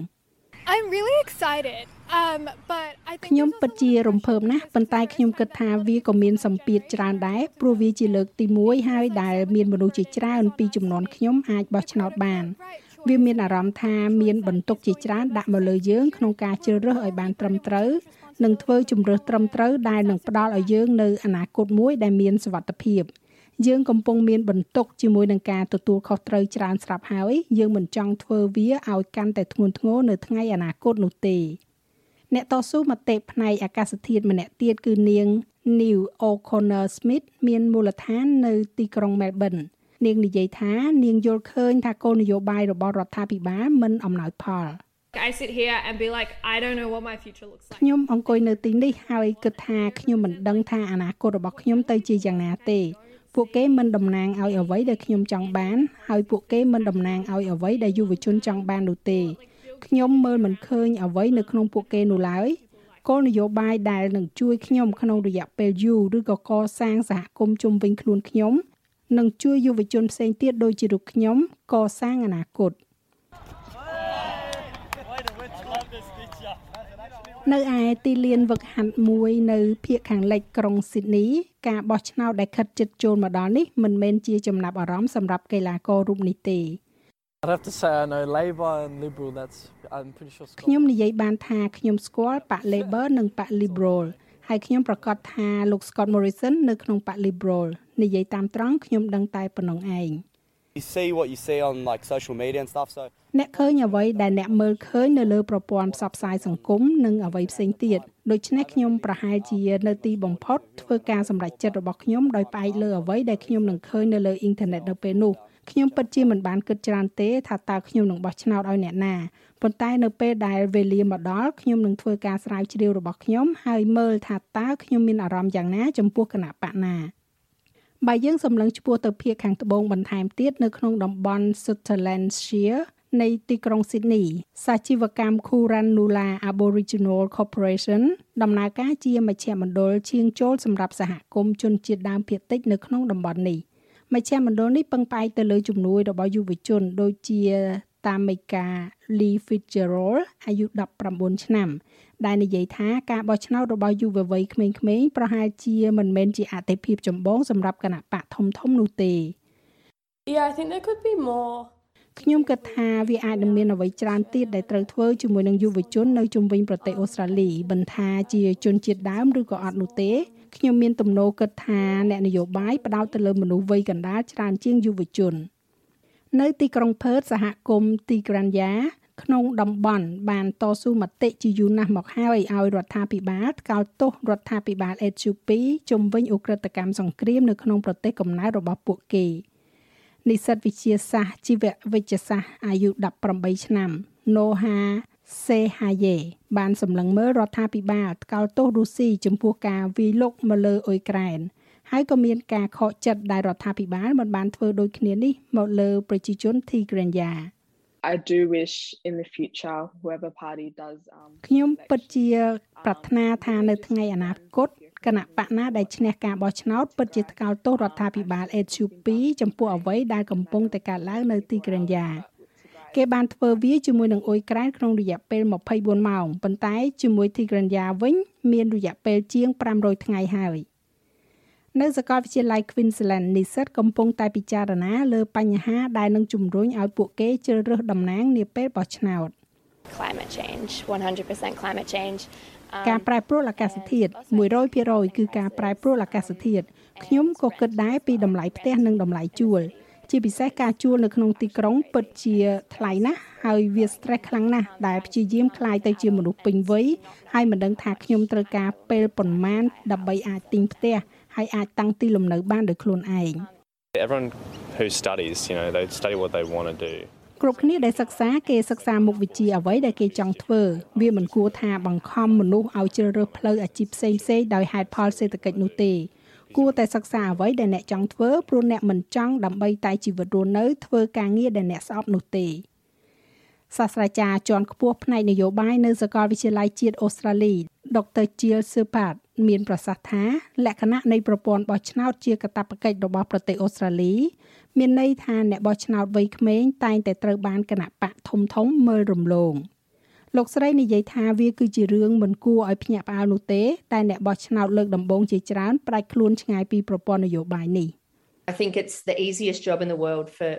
[SPEAKER 13] I'm really excited. Um but I think
[SPEAKER 1] ខ្ញុំពិតជារំភើបណាស់ប៉ុន្តែខ្ញុំគិតថាវាក៏មានសម្ពាធច្រើនដែរព្រោះវាជាលើកទី1ហើយដែលមានមនុស្សជាច្រើនពីចំនួនខ្ញុំអាចបោះឆ្នោតបាន វាមានអារម្មណ៍ថាមានបន្ទុកជាច្រើនដាក់មកលើយើងក្នុងការជ្រើសរើសឲ្យបានត្រឹមត្រូវនិងធ្វើជំរើសត្រឹមត្រូវដែលនឹងផ្ដល់ឲ្យយើងនៅអនាគតមួយដែលមានសុវត្ថិភាពយើងកំពុងមានបន្ទុកជាមួយនឹងការទទួលខុសត្រូវច្រើនស្រាប់ហើយយើងមិនចង់ធ្វើវាឲ្យកាន់តែធ្ងន់ធ្ងរនៅថ្ងៃអនាគតនោះទេអ្នកតស៊ូមតិផ្នែកអាកាសធាតុម្នាក់ទៀតគឺនាង New O'Connor Smith មានមូលដ្ឋាននៅទីក្រុង Melbourne នាងនិយាយថានាងយល់ឃើញថាគោលនយោបាយរបស់រដ្ឋាភិបាលមិនអំណោយផល
[SPEAKER 13] I sit here and be like I don't know what my future looks like
[SPEAKER 1] ខ្ញុំអង្គុយនៅទីនេះហើយគិតថាខ្ញុំមិនដឹងថាអនាគតរបស់ខ្ញុំទៅជាយ៉ាងណាទេពួកគេមិនតំណាងឲ្យអ្វីដែលខ្ញុំចង់បានហើយពួកគេមិនតំណាងឲ្យអ្វីដែលយុវជនចង់បាននោះទេខ្ញុំមើលមិនឃើញអ្វីនៅក្នុងពួកគេនោះឡើយគោលនយោបាយដែលនឹងជួយខ្ញុំក្នុងរយៈពេលយូរឬក៏កសាងសហគមន៍ជុំវិញខ្លួនខ្ញុំ និងជួយយុវជនផ្សេងទៀតដូចជារូបខ្ញុំកសាងអនាគតនៅឯទីលានវឹកហាត់មួយនៅភូមិខាងលិចក្រុងស៊ីដនីការបោះឆ្នោតដែលខិតជិតចូលមកដល់នេះមិនមែនជាចំណាប់អារម្មណ៍សម្រាប់កីឡាកររូបនេះទេ
[SPEAKER 14] I'd have to say I know Labor and Liberal that's I'm pretty sure
[SPEAKER 1] ខ្ញុំនិយាយបានថាខ្ញុំស្គាល់បក Labor និងបក Liberal ហើយខ្ញុំប្រកាសថាលោក Scott Morrison នៅក្នុងបក Liberal និយាយតាមត្រង់ខ្ញុំដឹងតែប៉ុណ្ណឹងឯង
[SPEAKER 15] You see what you see on like social media and stuff so
[SPEAKER 1] អ្នកឃើញអ្វីដែលអ្នកមើលឃើញនៅលើប្រព័ន្ធផ្សព្វផ្សាយសង្គមនិងអ្វីផ្សេងទៀតដូច្នេះខ្ញុំប្រហែលជានៅទីបំផុតធ្វើការសម្រេចចិត្តរបស់ខ្ញុំដោយផ្អែកលើអ្វីដែលខ្ញុំនឹងឃើញនៅលើអ៊ីនធឺណិតនៅពេលនោះ ខ្ញុំពិតជាមិនបានគិតច្រើនទេថាតើខ្ញុំនឹងបោះឆ្នោតឲ្យអ្នកណាប៉ុន្តែនៅពេលដែលវេលាមកដល់ខ្ញុំនឹងធ្វើការស្រាវជ្រាវរបស់ខ្ញុំហើយមើលថាតើខ្ញុំមានអារម្មណ៍យ៉ាងណាចំពោះគណៈបកណាបើយើងសម្លឹងឆ្ពោះទៅភាគខាងត្បូងបន្ថែមទៀតនៅក្នុងតំបន់ Sutherlandshire នៃទីក្រុងស៊ីដនីសាជីវកម្ម Kurannula Aboriginal Corporation ដំណើរការជាមជ្ឈមណ្ឌលឈៀងចូលសម្រាប់សហគមន៍ជនជាតិដើមភាគតិចនៅក្នុងតំបន់នេះ មជ្ឈមណ្ឌលនេះពឹងផ្អែកទៅលើជំនួយរបស់យុវជន ដូចជាតាមេកា Lee Fitzgerald អាយុ19ឆ្នាំ ដែលនិយាយថាការបោះឆ្នោតរបស់យុវវ័យក្មេងៗប្រហែលជាមិនមែនជាអតិភិបចម្បងសម្រាប់គណៈបកធំធំនោះទេ
[SPEAKER 13] Yeah, I think there could be more
[SPEAKER 1] ខ្ញុំគិតថាវាអាចនឹងមានអ្វីច្រើនទៀតដែលត្រូវធ្វើជាមួយនឹងយុវជននៅជុំវិញប្រទេសអូស្ត្រាលីមិនថាជាជនជាតិដើមឬក៏អត់នោះទេ ខ្ញុំមានទំនោរគិតថាអ្នកនយោបាយផ្ដោតទៅលើមនុស្សវ័យកណ្ដាលច្រើនជាងយុវជន នៅទីក្រុងផឺតសហគមន៍ទីក្រាន់យ៉ា ក្នុងតំបន់បានតស៊ូមតិជាយូរណាស់មកហើយឲ្យរដ្ឋាភិបាលថ្កោលទោសរដ្ឋាភិបាលអេធីូពីជំវិញអ ுக ្រិតកម្មសង្គ្រាមនៅក្នុងប្រទេសកំណើតរបស់ពួកគេ។និស្សិតវិទ្យាសាស្ត្រជីវវិទ្យាសាស្ត្រអាយុ18ឆ្នាំ Noha Sehaye បានសម្លឹងមើលរដ្ឋាភិបាលថ្កោលទោសរុស្ស៊ីចំពោះការវាយលុកមកលើអ៊ុយក្រែនហើយក៏មានការខកចិត្តដែលរដ្ឋាភិបាលមិនបានធ្វើដូចគ្នានេះមកលើប្រជាជន Tigray
[SPEAKER 16] I do wish in the future whoever party does um
[SPEAKER 1] ខ្ញុំពិតជាប្រាថ្នាថានៅថ្ងៃអនាគតគណៈបកណាដែលឈ្នះការបោះឆ្នោតពិតជាថ្កោលទោសរដ្ឋាភិបាលអេធីូពីចំពោះអ្វីដែលកំពុងតែកើតឡើងនៅទីក្រែនយ៉ា គេបានធ្វើវាជាមួយនឹងអ៊ុយក្រែនក្នុងរយៈពេល24ម៉ោងប៉ុន្តែជាមួយទីក្រែនយ៉ាវិញមានរយៈពេលជាង500ថ្ងៃហើយនៅសាកលវិទ្យាល័យ Queensland និស្សិតកំពុងតែពិចារណាលើបញ្ហាដែលនឹងជំរុញឲ្យពួកគេជ្រើសរើសតំណាងនាពេលបោះឆ្នោត
[SPEAKER 17] climate change 100% climate change
[SPEAKER 1] ការប្រែប្រួលអាកាសធាតុ100%គឺការប្រែប្រួលអាកាសធាតុខ្ញុំក៏គិតដែរពីតម្លៃផ្ទះនិងតម្លៃជួល ជាពិសេសការជួលនៅក្នុងទីក្រុងពិតជាថ្លៃណាស់ហើយវា stress ខ្លាំងណាស់ដែលព្យាយាមคลายទៅជាមនុស្សពេញវ័យហើយមិនដឹងថាខ្ញុំត្រូវការពេលប៉ុន្មានដើម្បីអាចទិញផ្ទះហើយអាចតាំងទីលំនៅបានដោយខ្លួនឯង
[SPEAKER 3] Everyone who studies, you know, they study what they want to do.
[SPEAKER 1] គ្រប់គ្នាដែលសិក្សាគេសិក្សាមុខវិជ្ជាអ្វីដែលគេចង់ធ្វើវាមិនគួរថាបង្ខំមនុស្សឲ្យជ្រើសរើសផ្លូវអាជីពផ្សេងផ្សេងដោយហេតុផលសេដ្ឋកិច្ចនោះទេ គួរតែសិក្សាអ្វីដែលអ្នកចង់ធ្វើព្រោះអ្នកមិនចង់ដើម្បីតែជីវិតរស់នៅធ្វើការងារដែលអ្នកស្អប់នោះទេសាស្ត្រាចារ្យជាន់ខ្ពស់ផ្នែកនយោបាយនៅសាកលវិទ្យាល័យជាតិអូស្ត្រាលី Dr. Jill Supat មានប្រសាសន៍ថាលក្ខណៈនៃប្រព័ន្ធបោះឆ្នោតជាកាតព្វកិច្ចរបស់ប្រទេសអូស្ត្រាលី មានន័យថាអ្នកបោះឆ្នោតវ័យក្មេងតែងតែត្រូវបានគណៈបកធំធំមើលរំលង លោកស្រីនិយាយថាវាគឺជារឿងមិនគួរឲ្យភ្ញាក់ផ្អើលនោះទេ តែអ្នកបោះឆ្នោតលើកដំបូងជាច្រើនផ្ដាច់ខ្លួនឆ្ងាយពីប្រព័ន្ធនយោបាយនេះ
[SPEAKER 18] I think it's the easiest job in the world for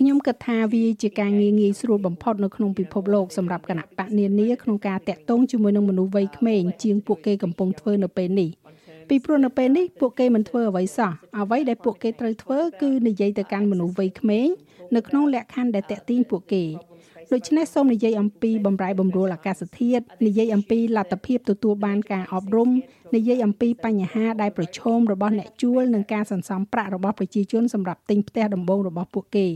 [SPEAKER 1] ខ្ញុំគិតថាវាជាការងារងាយស្រួលបំផុតនៅក្នុងពិភពលោកសម្រាប់គណៈបកនានាក្នុងការតាក់ទងជាមួយនឹងមនុស្សវ័យក្មេងជាងពួកគេកំពុងធ្វើនៅពេលនេះពីព្រោះនៅពេលនេះពួកគេមិនធ្វើអ្វីសោះអ្វីដែលពួកគេត្រូវធ្វើគឺនិយាយទៅកាន់មនុស្សវ័យក្មេងនៅក្នុងលក្ខខណ្ឌដែលតាក់ទាញពួកគេ ដូច្នេះសូមនិយាយអំពីបំរែបំរួលអាកាសធាតុនិយាយអំពីលទ្ធភាពទទួលបានការអប់រំនិយាយអំពីបញ្ហាដែលប្រឈមរបស់អ្នកជួលនិងការសន្សំប្រាក់របស់ប្រជាជនសម្រាប់ទិញផ្ទះដំបូងរបស់ពួកគេ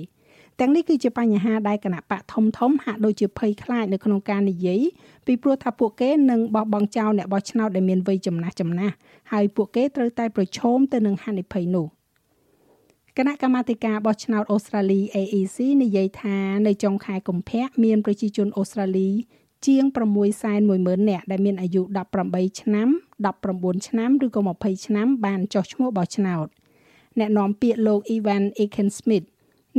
[SPEAKER 1] ទាំងនេះគឺជាបញ្ហាដែលគណៈបកធំធំហាក់ដូចជាភ័យខ្លាចនៅក្នុងការនិយាយពីព្រោះថាពួកគេនឹងបោះបង់ចោលអ្នកបោះឆ្នោតដែលមានវ័យចំណាស់ចំណាស់ហើយពួកគេត្រូវតែប្រឈមទៅនឹងហានិភ័យនោះ គណៈកម្មាធិការបោះឆ្នោតអូស្ត្រាលី AEC និយាយថានៅចុងខែកុម្ភៈមានប្រជាជនអូស្ត្រាលីជាង610,000នាក់ដែលមានអាយុ18ឆ្នាំ19ឆ្នាំឬក៏20ឆ្នាំបានចុះឈ្មោះបោះឆ្នោតអ្នកនាំពាក្យលោក Evan Aiken Smith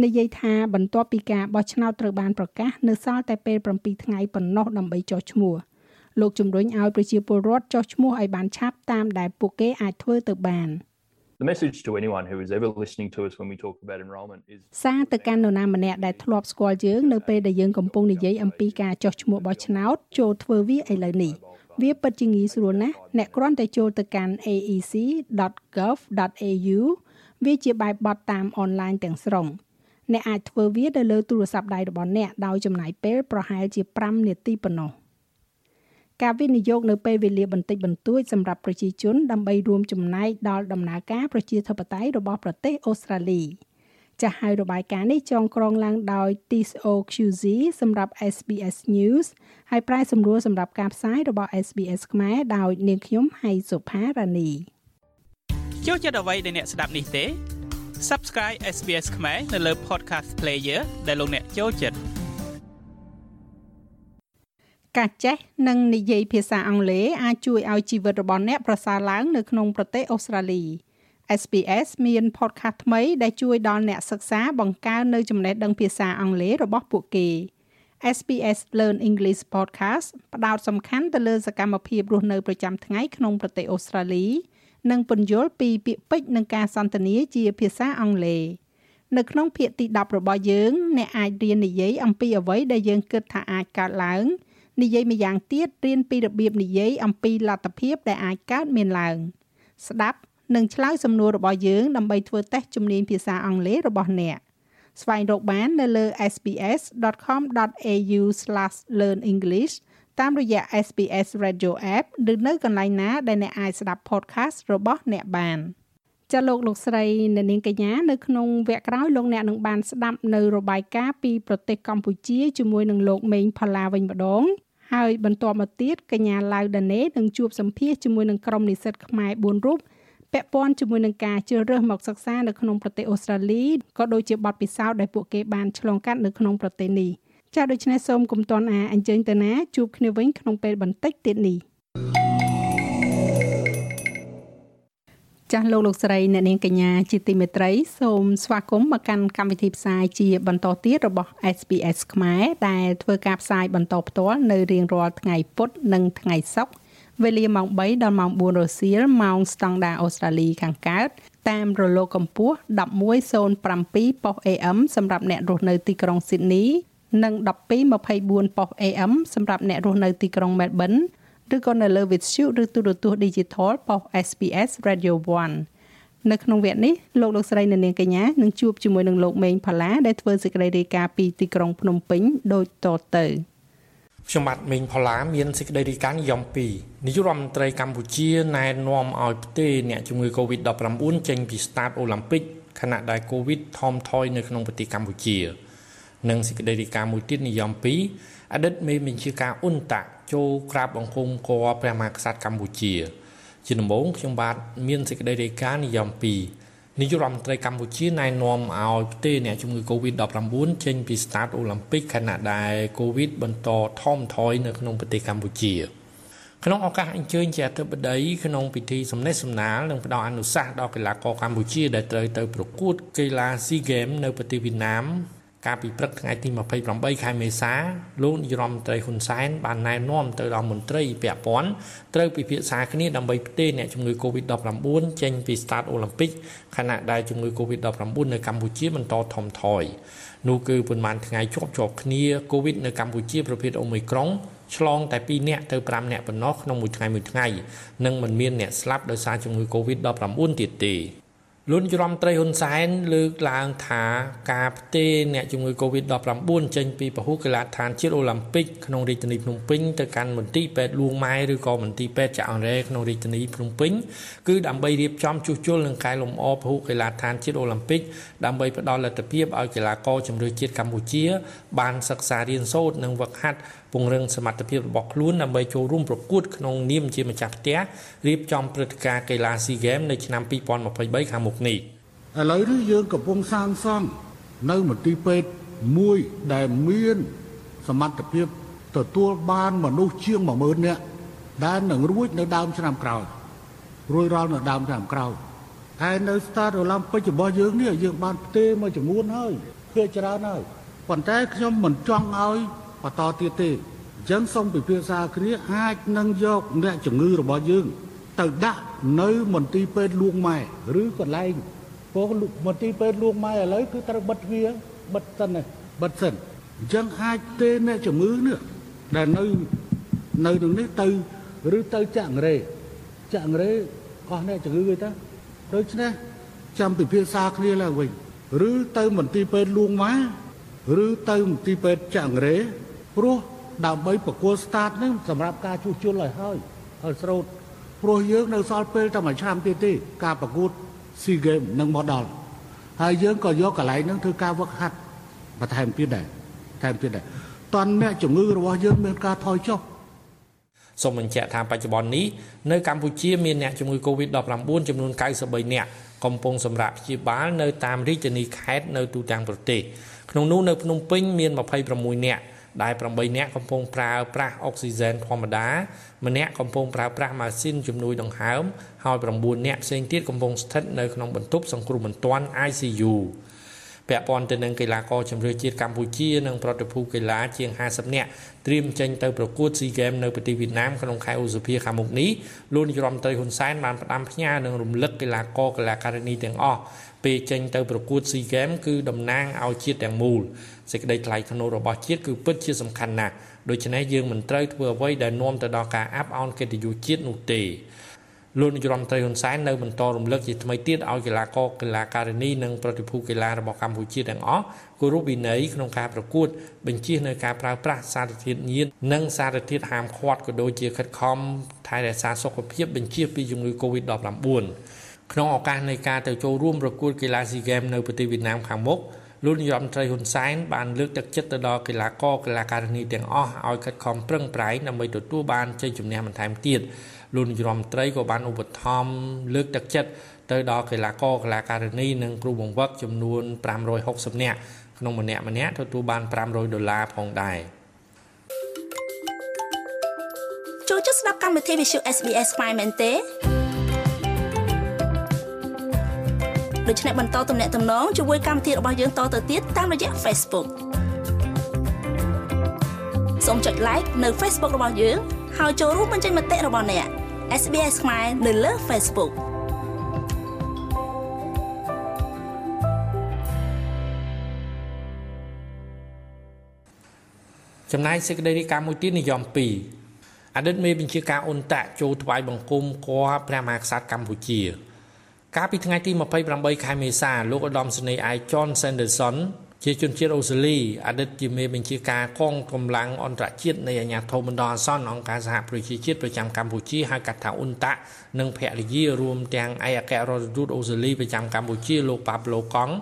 [SPEAKER 1] និយាយថាបន្ទាប់ពីការបោះឆ្នោតត្រូវបានប្រកាសនៅសល់តែពេល7ថ្ងៃប៉ុណ្ណោះដើម្បីចុះឈ្មោះលោកជំរុញឲ្យប្រជាពលរដ្ឋចុះឈ្មោះឲ្យបានឆាប់តាមដែលពួកគេអាចធ្វើទៅបាន
[SPEAKER 19] The message to anyone who is ever listening to us when we talk about enrolment is
[SPEAKER 1] សារទៅកាន់នរណាម្នាក់ដែលធ្លាប់ស្គាល់យើងនៅពេលដែលយើងកំពុងនិយាយអំពីការចុះឈ្មោះបោះឆ្នោតចូលធ្វើវាឥឡូវនេះវាពិតជាងាយស្រួលណាស់អ្នកគ្រាន់តែចូលទៅកាន់ aec.gov.au វាជាបែបបទតាមអនឡាញទាំងស្រុងអ្នកអាចធ្វើវានៅលើទូរស័ព្ទដៃរបស់អ្នកដោយចំណាយពេលប្រហែលជា5នាទីប៉ុណ្ណោះ ការវិនិយោគនៅពេលវេលាបន្តិចបន្តួចសម្រាប់ប្រជាជនដើម្បីរួមចំណែកដល់ដំណើរការប្រជាធិបតេយ្យរបស់ប្រទេសអូស្ត្រាលីចាស់ហើយរបាយការណ៍នេះចងក្រងឡើងដោយ TSO QZ សម្រាប់ SBS News ហើយប្រែសម្រួលសម្រាប់ការផ្សាយរបស់ SBS ខ្មែរដោយនាងខ្ញុំហៃសុផារ៉ានី
[SPEAKER 8] ចូលចិត្តអ្វីដែលអ្នកស្ដាប់នេះទេ Subscribe SBS ខ្មែរនៅលើ Podcast Player ដែលលោកអ្នកចូលចិត្ត
[SPEAKER 1] ការចេះនិងនិយាយភាសាអង់គ្លេសអាចជួយឲ្យជីវិតរបស់អ្នកប្រសើរឡើងនៅក្នុងប្រទេសអូស្ត្រាលី SPS មាន podcast ថ្មីដែលជួយដល់អ្នកសិក្សាបង្កើននូវចំណេះដឹងភាសាអង់គ្លេសរបស់ពួកគេ SPS Learn English Podcast ផ្ដោតសំខាន់ទៅលើសកម្មភាពរស់នៅប្រចាំថ្ងៃក្នុងប្រទេសអូស្ត្រាលី និងពន្យល់ពីពាក្យពេចន៍និងការសន្ទនាជាភាសាអង់គ្លេសនៅក្នុងភាគទី10របស់យើងអ្នកអាចរៀននិយាយអំពីអ្វីដែលយើងគិតថាអាចកើតឡើង និយាយម្យ៉ាងទៀតរៀនពីរបៀបនិយាយអំពីលទ្ធភាពដែលអាចកើតមានឡើងស្ដាប់និងឆ្លើយសំណួររបស់យើងដើម្បីធ្វើតេស្តជំនាញភាសាអង់គ្លេសរបស់អ្នកស្វែងរកបាននៅលើ sbs.com.au/learnenglish តាមរយៈ SBS Radio App ឬនៅកន្លែងណាដែលអ្នកអាចស្ដាប់ podcast របស់អ្នកបាន ចាលោកលោកស្រីអ្នកនាងកញ្ញានៅក្នុងវគ្គក្រោយលោកអ្នកនឹងបានស្ដាប់នៅរបាយការណ៍ពីប្រទេសកម្ពុជាជាមួយនឹងលោកមេងផល្លាវិញម្ដងហើយបន្ទាប់មកទៀតកញ្ញាឡៅដាណេនឹងជួបសម្ភាសជាមួយនឹងក្រុមនិស្សិតខ្មែរ4រូបពាក់ព័ន្ធជាមួយនឹងការជ្រើសរើសមកសិក្សានៅក្នុងប្រទេសអូស្ត្រាលីក៏ដូចជាបទពិសោធន៍ដែលពួកគេបានឆ្លងកាត់នៅក្នុងប្រទេសនេះចា៎ដូច្នេះសូមគុំតនអាអញ្ជើញទៅណាជួបគ្នាវិញក្នុងពេលបន្តិចទៀតនេះ ចាស់លោកលោកស្រីអ្នកនាងកញ្ញាជាទីមេត្រីសូមស្វាគមន៍មកកាន់កម្មវិធីផ្សាយជាបន្តទៀតរបស់ SPS ខ្មែរដែលធ្វើការផ្សាយបន្តផ្ទាល់នៅរៀងរាល់ថ្ងៃពុធនិងថ្ងៃសុក្រវេលាម៉ោង3ដល់ម៉ោង4រសៀលម៉ោងស្តង់ដារអូស្ត្រាលីខាងកើតតាមរលកកម្ពស់1107ប៉ុស AM សម្រាប់អ្នករស់នៅទីក្រុង Sydney និង1224ប៉ុស AM សម្រាប់អ្នករស់នៅទីក្រុង Melbourne ឬក៏នៅលើ Vitshu ឬទូរទស្សន៍ Digital ប៉ុស SPS Radio 1នៅក្នុងវគ្គនេះលោកលោកស្រីនៅនាងកញ្ញានឹងជួបជាមួយនឹងលោកមេងផល្លាដែលធ្វើសេចក្តីរាយការណ៍ពីទីក្រុងភ្នំពេញដូចតទៅ។
[SPEAKER 20] ខ្ញុំបាទមេងផល្លាមានសេចក្តីរាយការណ៍និយម2នាយករដ្ឋមន្ត្រីកម្ពុជាណែនាំឲ្យផ្ទេរអ្នកជំងឺ Covid-19 ចេញពីស្តាតអូឡ িম্প ិកខណៈដែល Covid ថមថយនៅក្នុងប្រទេសកម្ពុជា និងសេចក្តីរាយការណ៍មួយទៀតនិយម2 អតីតមេបញ្ជាការអ៊ុនតាក់ចូលក្រាបបង្គំគរព្រះមហាក្សត្រកម្ពុជា ជាដំបូងខ្ញុំបាទមានសេចក្តីរាយការណ៍និយម2នាយករដ្ឋមន្ត្រីកម្ពុជាណែនាំឲ្យផ្ទេរអ្នកជំងឺ Covid-19 ចេញពីស្តាតអូឡ িম্প ិកខណៈដែល Covid បន្តថមថយនៅក្នុងប្រទេសកម្ពុជាក្នុងឱកាសអញ្ជើញជាអធិបតីក្នុងពិធីសម្ដែងសម្ដាលនិងផ្ដល់អនុសាសន៍ដល់កីឡាករកម្ពុជាដែលត្រូវទៅប្រកួតកីឡា SEA Games នៅប្រទេសវៀតណាម កាលពីព្រឹកថ្ងៃទី28ខែមេសាលោកនាយរដ្ឋមន្ត្រីហ៊ុនសែនបានណែនាំទៅដល់មន្ត្រីពាក់ព័ន្ធត្រូវពិភាក្សាគ្នាដើម្បីផ្ទេរអ្នកជំងឺ Covid-19 ចេញពីស្តាតអូឡ িম্প ិកខណៈដែលជំងឺ Covid-19 នៅកម្ពុជាបន្តថមថយនោះគឺប៉ុន្មានថ្ងៃជាប់ជាប់គ្នា Covid នៅកម្ពុជាប្រភេទអូមីក្រុងឆ្លងតែ2នាក់ទៅ5នាក់ប៉ុណ្ណោះក្នុងមួយថ្ងៃមួយថ្ងៃនិងមិនមានអ្នកស្លាប់ដោយសារជំងឺ Covid-19 ទៀតទេ លោកនាយរដ្ឋមន្ត្រីហ៊ុនសែនលើកឡើងថាការផ្ទេរអ្នកជំងឺ Covid-19 ចេញពីពហុកីឡដ្ឋានជាតិអូឡ িম্প ិកក្នុងរាជធានីភ្នំពេញទៅកាន់មន្ទីរពេទ្យលួងម៉ែឬក៏មន្ទីរពេទ្យចាក់អង្រែក្នុងរាជធានីភ្នំពេញគឺដើម្បីរៀបចំជួសជុលនិងកែលម្អពហុកីឡដ្ឋានជាតិអូឡ িম্প ិកដើម្បីផ្ដល់លទ្ធភាពឲ្យកីឡាករជម្រើសជាតិកម្ពុជា បានសិក្សារៀនសូត្រនិងវឹកហាត់ ពង្រឹងសមត្ថភាពរបស់ខ្លួនដើម្បីចូលរួមប្រកួតក្នុងនាមជាម្ចាស់ផ្ទះរៀបចំព្រឹត្តិការណ៍កីឡា SEA Games នៅឆ្នាំ2023ខាងមុខនេះ
[SPEAKER 6] ឥឡូវនេះយើងកំពុងសាងសង់នៅមន្ទីរពេទ្យមួយដែលមានសមត្ថភាពទទួលបានមនុស្សជាង10000នាក់ដែលនឹងរួចនៅដើមឆ្នាំក្រោយរួចរាល់នៅដើមឆ្នាំក្រោយហើយនៅ Star Olympic របស់យើងនេះយើងបានផ្ទេរមួយចំនួនហើយភាគច្រើនហើយប៉ុន្តែខ្ញុំមិនចង់ឲ្យ បន្តទៀតទេអញ្ចឹងសូមពិភាក្សាគ្នាអាចនឹងយកអ្នកជំងឺរបស់យើង ទៅដាក់នៅមន្ទីរពេទ្យលួងម៉ែឬកន្លែងព្រោះមន្ទីរពេទ្យលួងម៉ែឥឡូវគឺត្រូវបិទវាបិទសិនបិទសិនអញ្ចឹងអាចទេអ្នកជំងឺនេះដែលនៅនៅក្នុងនេះទៅឬទៅចាក់រេចាក់រេអស់អ្នកជំងឺទៅដូច្នេះចាំពិភាក្សាគ្នាឡើងវិញឬទៅមន្ទីរពេទ្យលួងម៉ែឬទៅមន្ទីរពេទ្យចាក់រេ ព្រោះដើម្បីប្រគល់ start នេះសម្រាប់ការជួសជុលឲ្យហើយឲ្យស្រោតព្រោះយើងនៅសល់ពេលតែមួយឆ្នាំទៀតទេការប្រកួត SEA Games នឹងមកដល់ហើយយើងក៏យកកន្លែងហ្នឹងធ្វើការវឹកហាត់បន្ថែមទៀតដែរថែមទៀតដែរតន់អ្នកជំងឺរបស់យើងមានការថយចុះ
[SPEAKER 20] សូមបញ្ជាក់ថាបច្ចុប្បន្ននេះនៅកម្ពុជាមានអ្នកជំងឺ Covid-19 ចំនួន93នាក់កំពុងសម្រាប់ព្យាបាលនៅតាមរាជធានីខេត្តនៅទូទាំងប្រទេសក្នុងនោះនៅភ្នំពេញមាន26នាក់ ដែល8នាក់កំពុងប្រើប្រាស់អុកស៊ីហ្សែនធម្មតាម្នាក់កំពុងប្រើប្រាស់ម៉ាស៊ីនជំនួយដង្ហើមហើយ9នាក់ផ្សេងទៀតកំពុងស្ថិតនៅក្នុងបន្ទប់សង្គ្រោះបន្ទាន់ ICU ពាក់ព័ន្ធទៅនឹងកីឡាករជម្រើសជាតិកម្ពុជានិងប្រតិភូកីឡាជាង50នាក់ត្រៀមចេញទៅប្រកួត SEA Games នៅប្រទេសវៀតណាមក្នុងខែឧសភាខាងមុខនេះលោកនាយរដ្ឋមន្ត្រីហ៊ុនសែនបានផ្ដាំផ្ញើនិងរំលឹកកីឡាករកីឡាការិនីទាំងអស់ពេលចេញទៅប្រកួត SEA Games គឺតំណាងឲ្យជាតិទាំងមូលសេចក្តីថ្លៃថ្នូររបស់ជាតិគឺពិតជាសំខាន់ណាស់ដូច្នេះយើងមិនត្រូវធ្វើអ្វីដែលនាំទៅដល់ការអាប់អោនកិត្តិយសជាតិនោះទេ លោកនាយរដ្ឋមន្ត្រីហ៊ុនសែននៅបន្តរំលឹកជាថ្មីទៀតឲ្យកីឡាករកីឡាការិនីនិងប្រតិភូកីឡារបស់កម្ពុជាទាំងអស់គោរពវិន័យក្នុងការប្រកួត បញ្ជានៅការប្រើប្រាស់សារធាតុញៀននិងសារធាតុហាមឃាត់ក៏ដូចជាខិតខំថែរក្សាសុខភាពបញ្ជាពីជំងឺ Covid-19 ក្នុងឱកាសនៃការទៅចូលរួមប្រកួតកីឡាស៊ីហ្គេមនៅប្រទេសវៀតណាមខាងមុខលោកនាយរដ្ឋមន្ត្រីហ៊ុនសែនបានលើកទឹកចិត្តទៅដល់កីឡាករកីឡាការិនីទាំងអស់ឲ្យខិតខំប្រឹងប្រែងដើម្បីទទួលបានជ័យជំនះបន្ថែមទៀត លោកនាយរដ្ឋមន្ត្រីក៏បានឧបត្ថម្ភលើកទឹកចិត្តទៅដល់កីឡាករកីឡាការិនីនិងគ្រូបង្វឹកចំនួន560នាក់ក្នុងម្នាក់ម្នាក់ទទួលបាន500ដុល្លារផងដែរ
[SPEAKER 12] ចូលចុះស្ដាប់កម្មវិធី Visual SBS ខ្មែរមែនទេដូច្នេះបន្តទំនាក់ទំនងជាមួយកម្មវិធីរបស់យើងតទៅទៀតតាមរយៈ Facebook សូមចុច like នៅ Facebook របស់យើង ហើយចូលរួមបញ្ចេញមតិរបស់អ្នក SBS ខ្មែរនៅលើ Facebook
[SPEAKER 20] ចំណែកសេចក្តីរាយការណ៍មួយទៀតនិយម2អតីតមេបញ្ជាការអ៊ុនតាក់ចូលថ្វាយបង្គំគាល់ព្រះមហាក្សត្រកម្ពុជា កាលពីថ្ងៃទី28ខែមេសាលោកឧត្តមសេនីយ៍ឯក John Sanderson ជាជនជាតិអូស្ត្រាលីអតីតជាមេបញ្ជាការកងកម្លាំងអន្តរជាតិនៃអាជ្ញាធរបណ្ដោះអាសន្នអង្គការសហប្រជាជាតិប្រចាំកម្ពុជាហៅកាត់ថាអ៊ុនតានិងភរិយារួមទាំងឯកអគ្គរដ្ឋទូតអូស្ត្រាលីប្រចាំកម្ពុជាលោកប៉ាប្លូកង់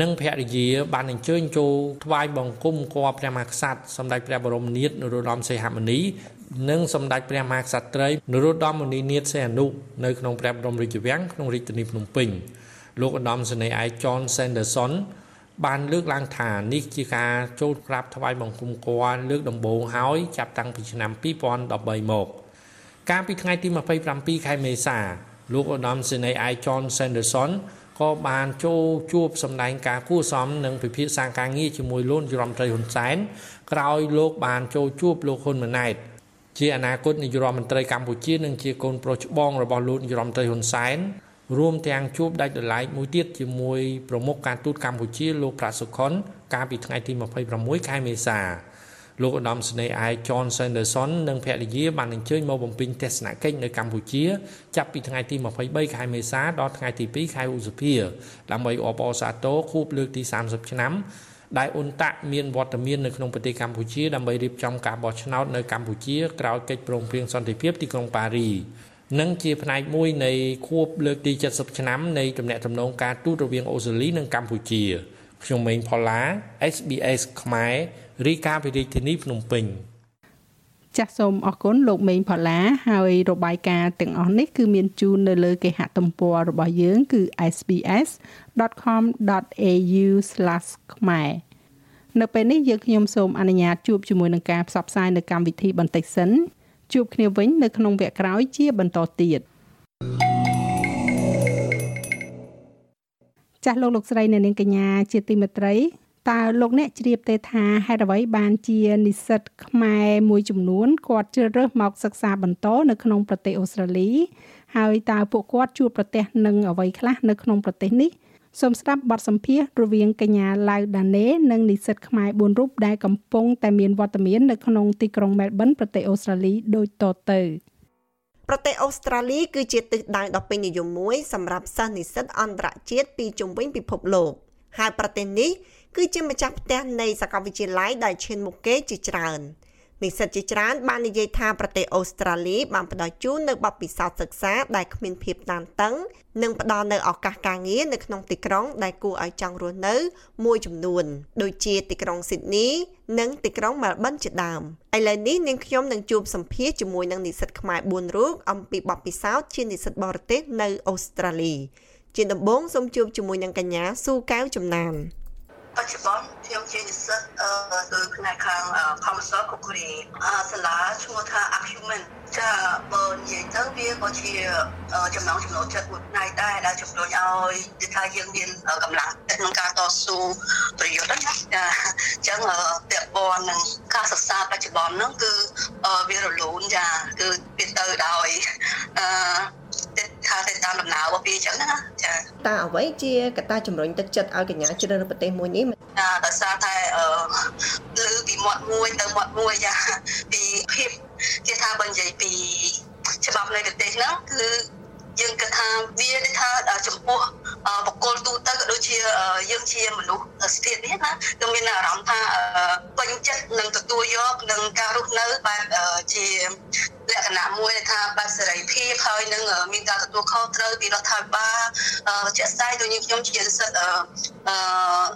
[SPEAKER 20] និងភរិយាបានអញ្ជើញចូលថ្វាយបង្គំគាល់ព្រះមហាក្សត្រសម្ដេចព្រះបរមនាថនរោត្តមសីហមុនីនិងសម្ដេចព្រះមហាក្សត្រីនរោត្តមមុនីនាថសីហនុនៅក្នុងព្រះបរមរាជវាំងក្នុងរាជធានីភ្នំពេញលោកឧត្តមសេនីយ៍ឯក John Sanderson បានលើកឡើងថានេះជាការចូលក្រាបថ្វាយបង្គំគាល់លើកដំបូងហើយចាប់តាំងពីឆ្នាំ2013មក កាលពីថ្ងៃទី27ខែមេសាលោកឧត្តមសេនីយ៍ I John Sanderson ក៏បានចូលជួបសម្ដែងការគួសមនិងពិភាក្សាការងារជាមួយលោកនាយរដ្ឋមន្ត្រីហ៊ុនសែនក្រោយលោកបានចូលជួបលោកហ៊ុនម៉ាណែតជាអនាគតនាយរដ្ឋមន្ត្រីកម្ពុជានិងជាកូនប្រុសច្បងរបស់លោកនាយរដ្ឋមន្ត្រីហ៊ុនសែន រួមទាំងជួបដាច់ដライមួយទៀតជាមួយប្រមុខការទូតកម្ពុជាលោកប្រាសុខុនកាលពីថ្ងៃទី26ខែមេសាលោកឧត្តមសេនីយ៍ឯក John Sanderson និងភរិយាបានអញ្ជើញមកបំពេញទស្សនកិច្ចនៅកម្ពុជា ចាប់ពីថ្ងៃទី23ខែមេសាដល់ថ្ងៃទី2ខែឧសភាដើម្បីអបអរសាទរខួបលើកទី30ឆ្នាំដែលអ៊ុនតាក់មានវត្តមាននៅក្នុងប្រទេសកម្ពុជាដើម្បីរៀបចំការបោះឆ្នោតនៅកម្ពុជាក្រោយកិច្ចព្រមព្រៀងសន្តិភាពទីក្រុងប៉ារី និងជាផ្នែកមួយនៃខួបលើកទី70ឆ្នាំនៃទំនាក់ទំនងការទូតរវាងអូស្ត្រាលីនិងកម្ពុជាខ្ញុំម៉េងផល្លា SBS ខ្មែររីកាពីរាជធានីភ្នំពេញ
[SPEAKER 1] ចាសសូមអរគុណលោកមេងផល្លាហើយរបាយការណ៍ទាំងអស់នេះគឺមានជូននៅលើគេហទំព័ររបស់យើងគឺ sbs.com.au/ ខ្មែរនៅពេលនេះយើងខ្ញុំសូមអនុញ្ញាតជួបជាមួយនឹងការផ្សព្វផ្សាយនៅកម្មវិធីបន្តិចសិន ជួបគ្នាវិញនៅក្នុងវគ្គក្រោយជាបន្តទៀតចាស់លោកលោកស្រីអ្នកនាងកញ្ញាជាទីមេត្រីតើលោកអ្នកជ្រាបទេថាហេតុអ្វីបានជានិស្សិតខ្មែរមួយចំនួនគាត់ជ្រើសរើសមកសិក្សាបន្តនៅក្នុងប្រទេសអូស្ត្រាលីហើយតើពួកគាត់ជួបប្រទះនឹងអ្វីខ្លះនៅក្នុងប្រទេសនេះ សូមស្ដាប់បទសម្ភាសន៍រវាងកញ្ញាឡៅដាណេនិងនិស្សិតខ្មែរ4រូបដែលកំពុងតែមានវត្តមាននៅក្នុងទីក្រុងមែលប៊នប្រទេសអូស្ត្រាលីដូចតទៅ
[SPEAKER 21] ប្រទេសអូស្ត្រាលីគឺជាទិសដៅដ៏ពេញនិយមមួយសម្រាប់សិស្សនិស្សិតអន្តរជាតិពីជុំវិញពិភពលោកហើយប្រទេសនេះគឺជាម្ចាស់ផ្ទះនៃសាកលវិទ្យាល័យដែលឈានមុខគេជាច្រើន។ និស្សិតជាច្រើនបាននិយាយថាប្រទេសអូស្ត្រាលីបានផ្ដល់ជូននៅបទពិសោធន៍សិក្សាដែលគ្មានភាពតានតឹង និងផ្ដល់នៅឱកាសការងារនៅក្នុងទីក្រុងដែលគួរឲ្យចង់រស់នៅ មួយចំនួន ដូចជាទីក្រុងស៊ីដនី និងទីក្រុងមែលប៊នជាដើមឥឡូវនេះនាងខ្ញុំនឹងជួបសម្ភាសជាមួយនឹងនិស្សិតខ្មែរ4រូបអំពីបទពិសោធន៍ជានិស្សិតបរទេសនៅអូស្ត្រាលីជាដំបូងសូមជួបជាមួយនឹងកញ្ញាស៊ូកៅចំណាន
[SPEAKER 22] បច្ចុប្បន្នខ្ញុំជានិស្សិតអឺ
[SPEAKER 23] ផ្នែកខាងធម្មសាស្ត្រគូរីសាលាឈ្មោះថា Acumen ចាបើនិយាយទៅវាក៏ជាចំណងចំណូលចិត្តមួយផ្នែកដែរដែលជំរុញឲ្យគឺថាយើងមានកម្លាំងចិត្តក្នុងការតស៊ូប្រយុទ្ធណាចាអញ្ចឹងពាក់ព័ន្ធនឹងការសិក្សាបច្ចុប្បន្នហ្នឹងគឺវារលូនចាគឺវាទៅដោយអឺទៅថាទៅតាមដំណើររបស់ វាអញ្ចឹងណាចា
[SPEAKER 21] តើអ្វីជាកត្តាជំរុញទឹកចិត្តឲ្យកញ្ញាជ្រើសរើសប្រទេសមួយនេះ
[SPEAKER 23] ចាដោយសារតែអឺលើពីមាត់មួយទៅមាត់មួយចាពីភាពគេថាបើនិយាយពីច្បាប់នៃប្រទេសហ្នឹងគឺយើងគិតថាវាដូចថាចំពោះ បកគលទូទៅក៏ដូចជាយើងជាមនុស្សស្ថិតនេះណាគឺមានអារម្មណ៍ថាពេញចិត្តនឹងទទួលយកនឹងការរស់នៅបែបជាលក្ខណៈមួយថាបែបសេរីភាពហើយនឹងមានការទទួលខុសត្រូវពីរដ្ឋាភិបាលជាក់ស្ដែងដូចយើងខ្ញុំជានិស្សិតអឺ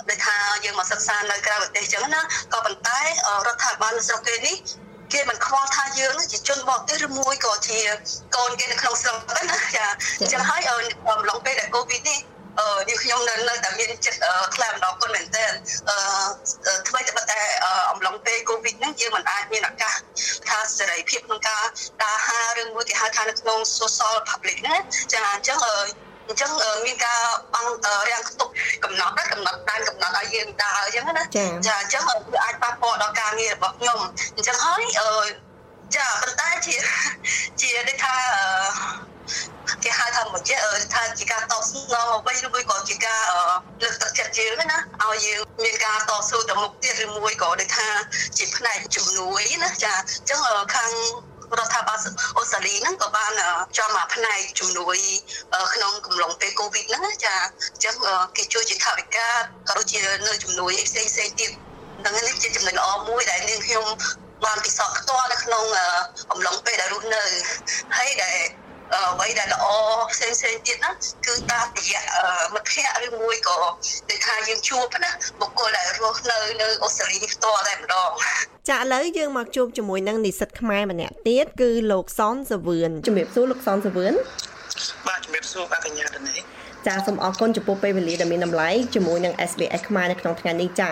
[SPEAKER 23] ដែលថាយើងមកសិក្សានៅក្រៅប្រទេសចឹងណាក៏ប៉ុន្តែរដ្ឋាភិបាលនៅស្រុកគេនេះគេមិនខ្វល់ថាយើងជាជនបរទេសឬមួយក៏ជាកូនគេនៅក្នុងស្រុកហ្នឹងណាចាអញ្ចឹងហើយអំឡុងពេលដែលកូវីដនេះអឺ យើងខ្ញុំនៅនៅតែមានចិត្តខ្លាំងម្ដងគុណមែនតើអឺថ្មីតែតែអំឡុងពេលកូវីដហ្នឹងយើងមិនអាចមានឱកាសថាសេរីភាពក្នុងការដើរហើរឬមួយគេហៅថានៅក្នុង social public ណាចាអញ្ចឹងអឺអញ្ចឹងមានការបងរាំងខ្ទប់កំណត់ណាកំណត់ដែនកំណត់ឲ្យយើងដើរអញ្ចឹងណាចាអញ្ចឹងវាអាចប៉ះពាល់ដល់ការងាររបស់ខ្ញុំអញ្ចឹងហើយចាប៉ុន្តែជាជាដូចថា គេហៅថាមកជាថាជាការតស៊ូឡើងអ្វីឬមួយក៏ជាការលើកទឹកចិត្តយើងណាឲ្យយើងមានការតស៊ូទៅមុខទៀតឬមួយក៏ដូចថាជាផ្នែកជំនួយណាចាអញ្ចឹងខាងរដ្ឋាភិបាលអូស្ត្រាលីហ្នឹងក៏បានចំមកផ្នែកជំនួយក្នុងកំឡុងពេលកូវីដហ្នឹងចាអញ្ចឹងគេជួយជាថវិកាក៏ដូចជានៅជំនួយផ្សេងផ្សេងទៀតហ្នឹងនេះជាចំណុចល្អមួយដែលនាងខ្ញុំបានពិសោធន៍ផ្ទាល់នៅក្នុងអំឡុងពេលដែលរស់នៅហើយដែល អ្វីដែលល្អផ្សេងផ្សេងទៀតណាគឺតាមរយៈមិត្តភ័ក្តិឬមួយក៏ដូចថាយើងជួបណាបុគ្គលដែលរស់នៅនៅអូស្ត្រាលីនេះផ្ទាល់តែម្ដង
[SPEAKER 21] ចាឥឡូវយើងមកជួបជាមួយនឹងនិស្សិតខ្មែរម្នាក់ទៀតគឺលោកសនសាវឿនជំរាបសួរលោកសនសាវឿន
[SPEAKER 22] បាទជំរាបសួរបាទកញ្ញាដនេះ
[SPEAKER 21] ចាសូមអរគុណចំពោះពេលវេលាដែលមានតម្លៃជាមួយនឹង SBS ខ្មែរនៅក្នុងថ្ងៃនេះចា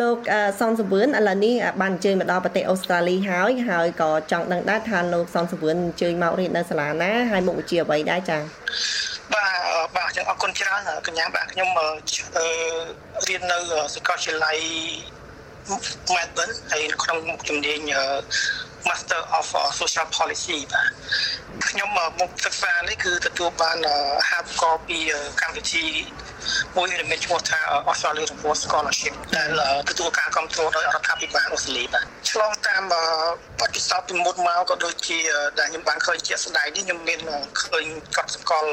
[SPEAKER 21] លោកសនសវឿនឥឡូវនេះបានអញ្ជើញមកដល់ប្រទេសអូស្ត្រាលីហើយហើយក៏ចង់ដឹងដែរថាលោកសនសវឿនអញ្ជើញមករៀននៅសាលាណាហើយមុខវិជ្ជាអ្វីដែរចា
[SPEAKER 22] បាទបាទចឹងអរគុណច្រើនកញ្ញាបាទខ្ញុំរៀននៅសាកលវិទ្យាល័យ Melbourne ហើយក្នុងមុខជំនាញ Master of Social Policy បាទខ្ញុំមកសិក្សានេះគឺទទួលបានហាប់កពីកម្មវិធី មួយដែលមានឈ្មោះថា Australia Report Scholarship ដែលទទួលការគ្រប់គ្រងដោយរដ្ឋាភិបាលអូស្ត្រាលីបាទឆ្លងតាមបទពិសោធន៍ពីមុនមកក៏ដូចជាដែលខ្ញុំបានឃើញជាក់ស្ដែងនេះខ្ញុំមានឃើញកត់សម្គាល់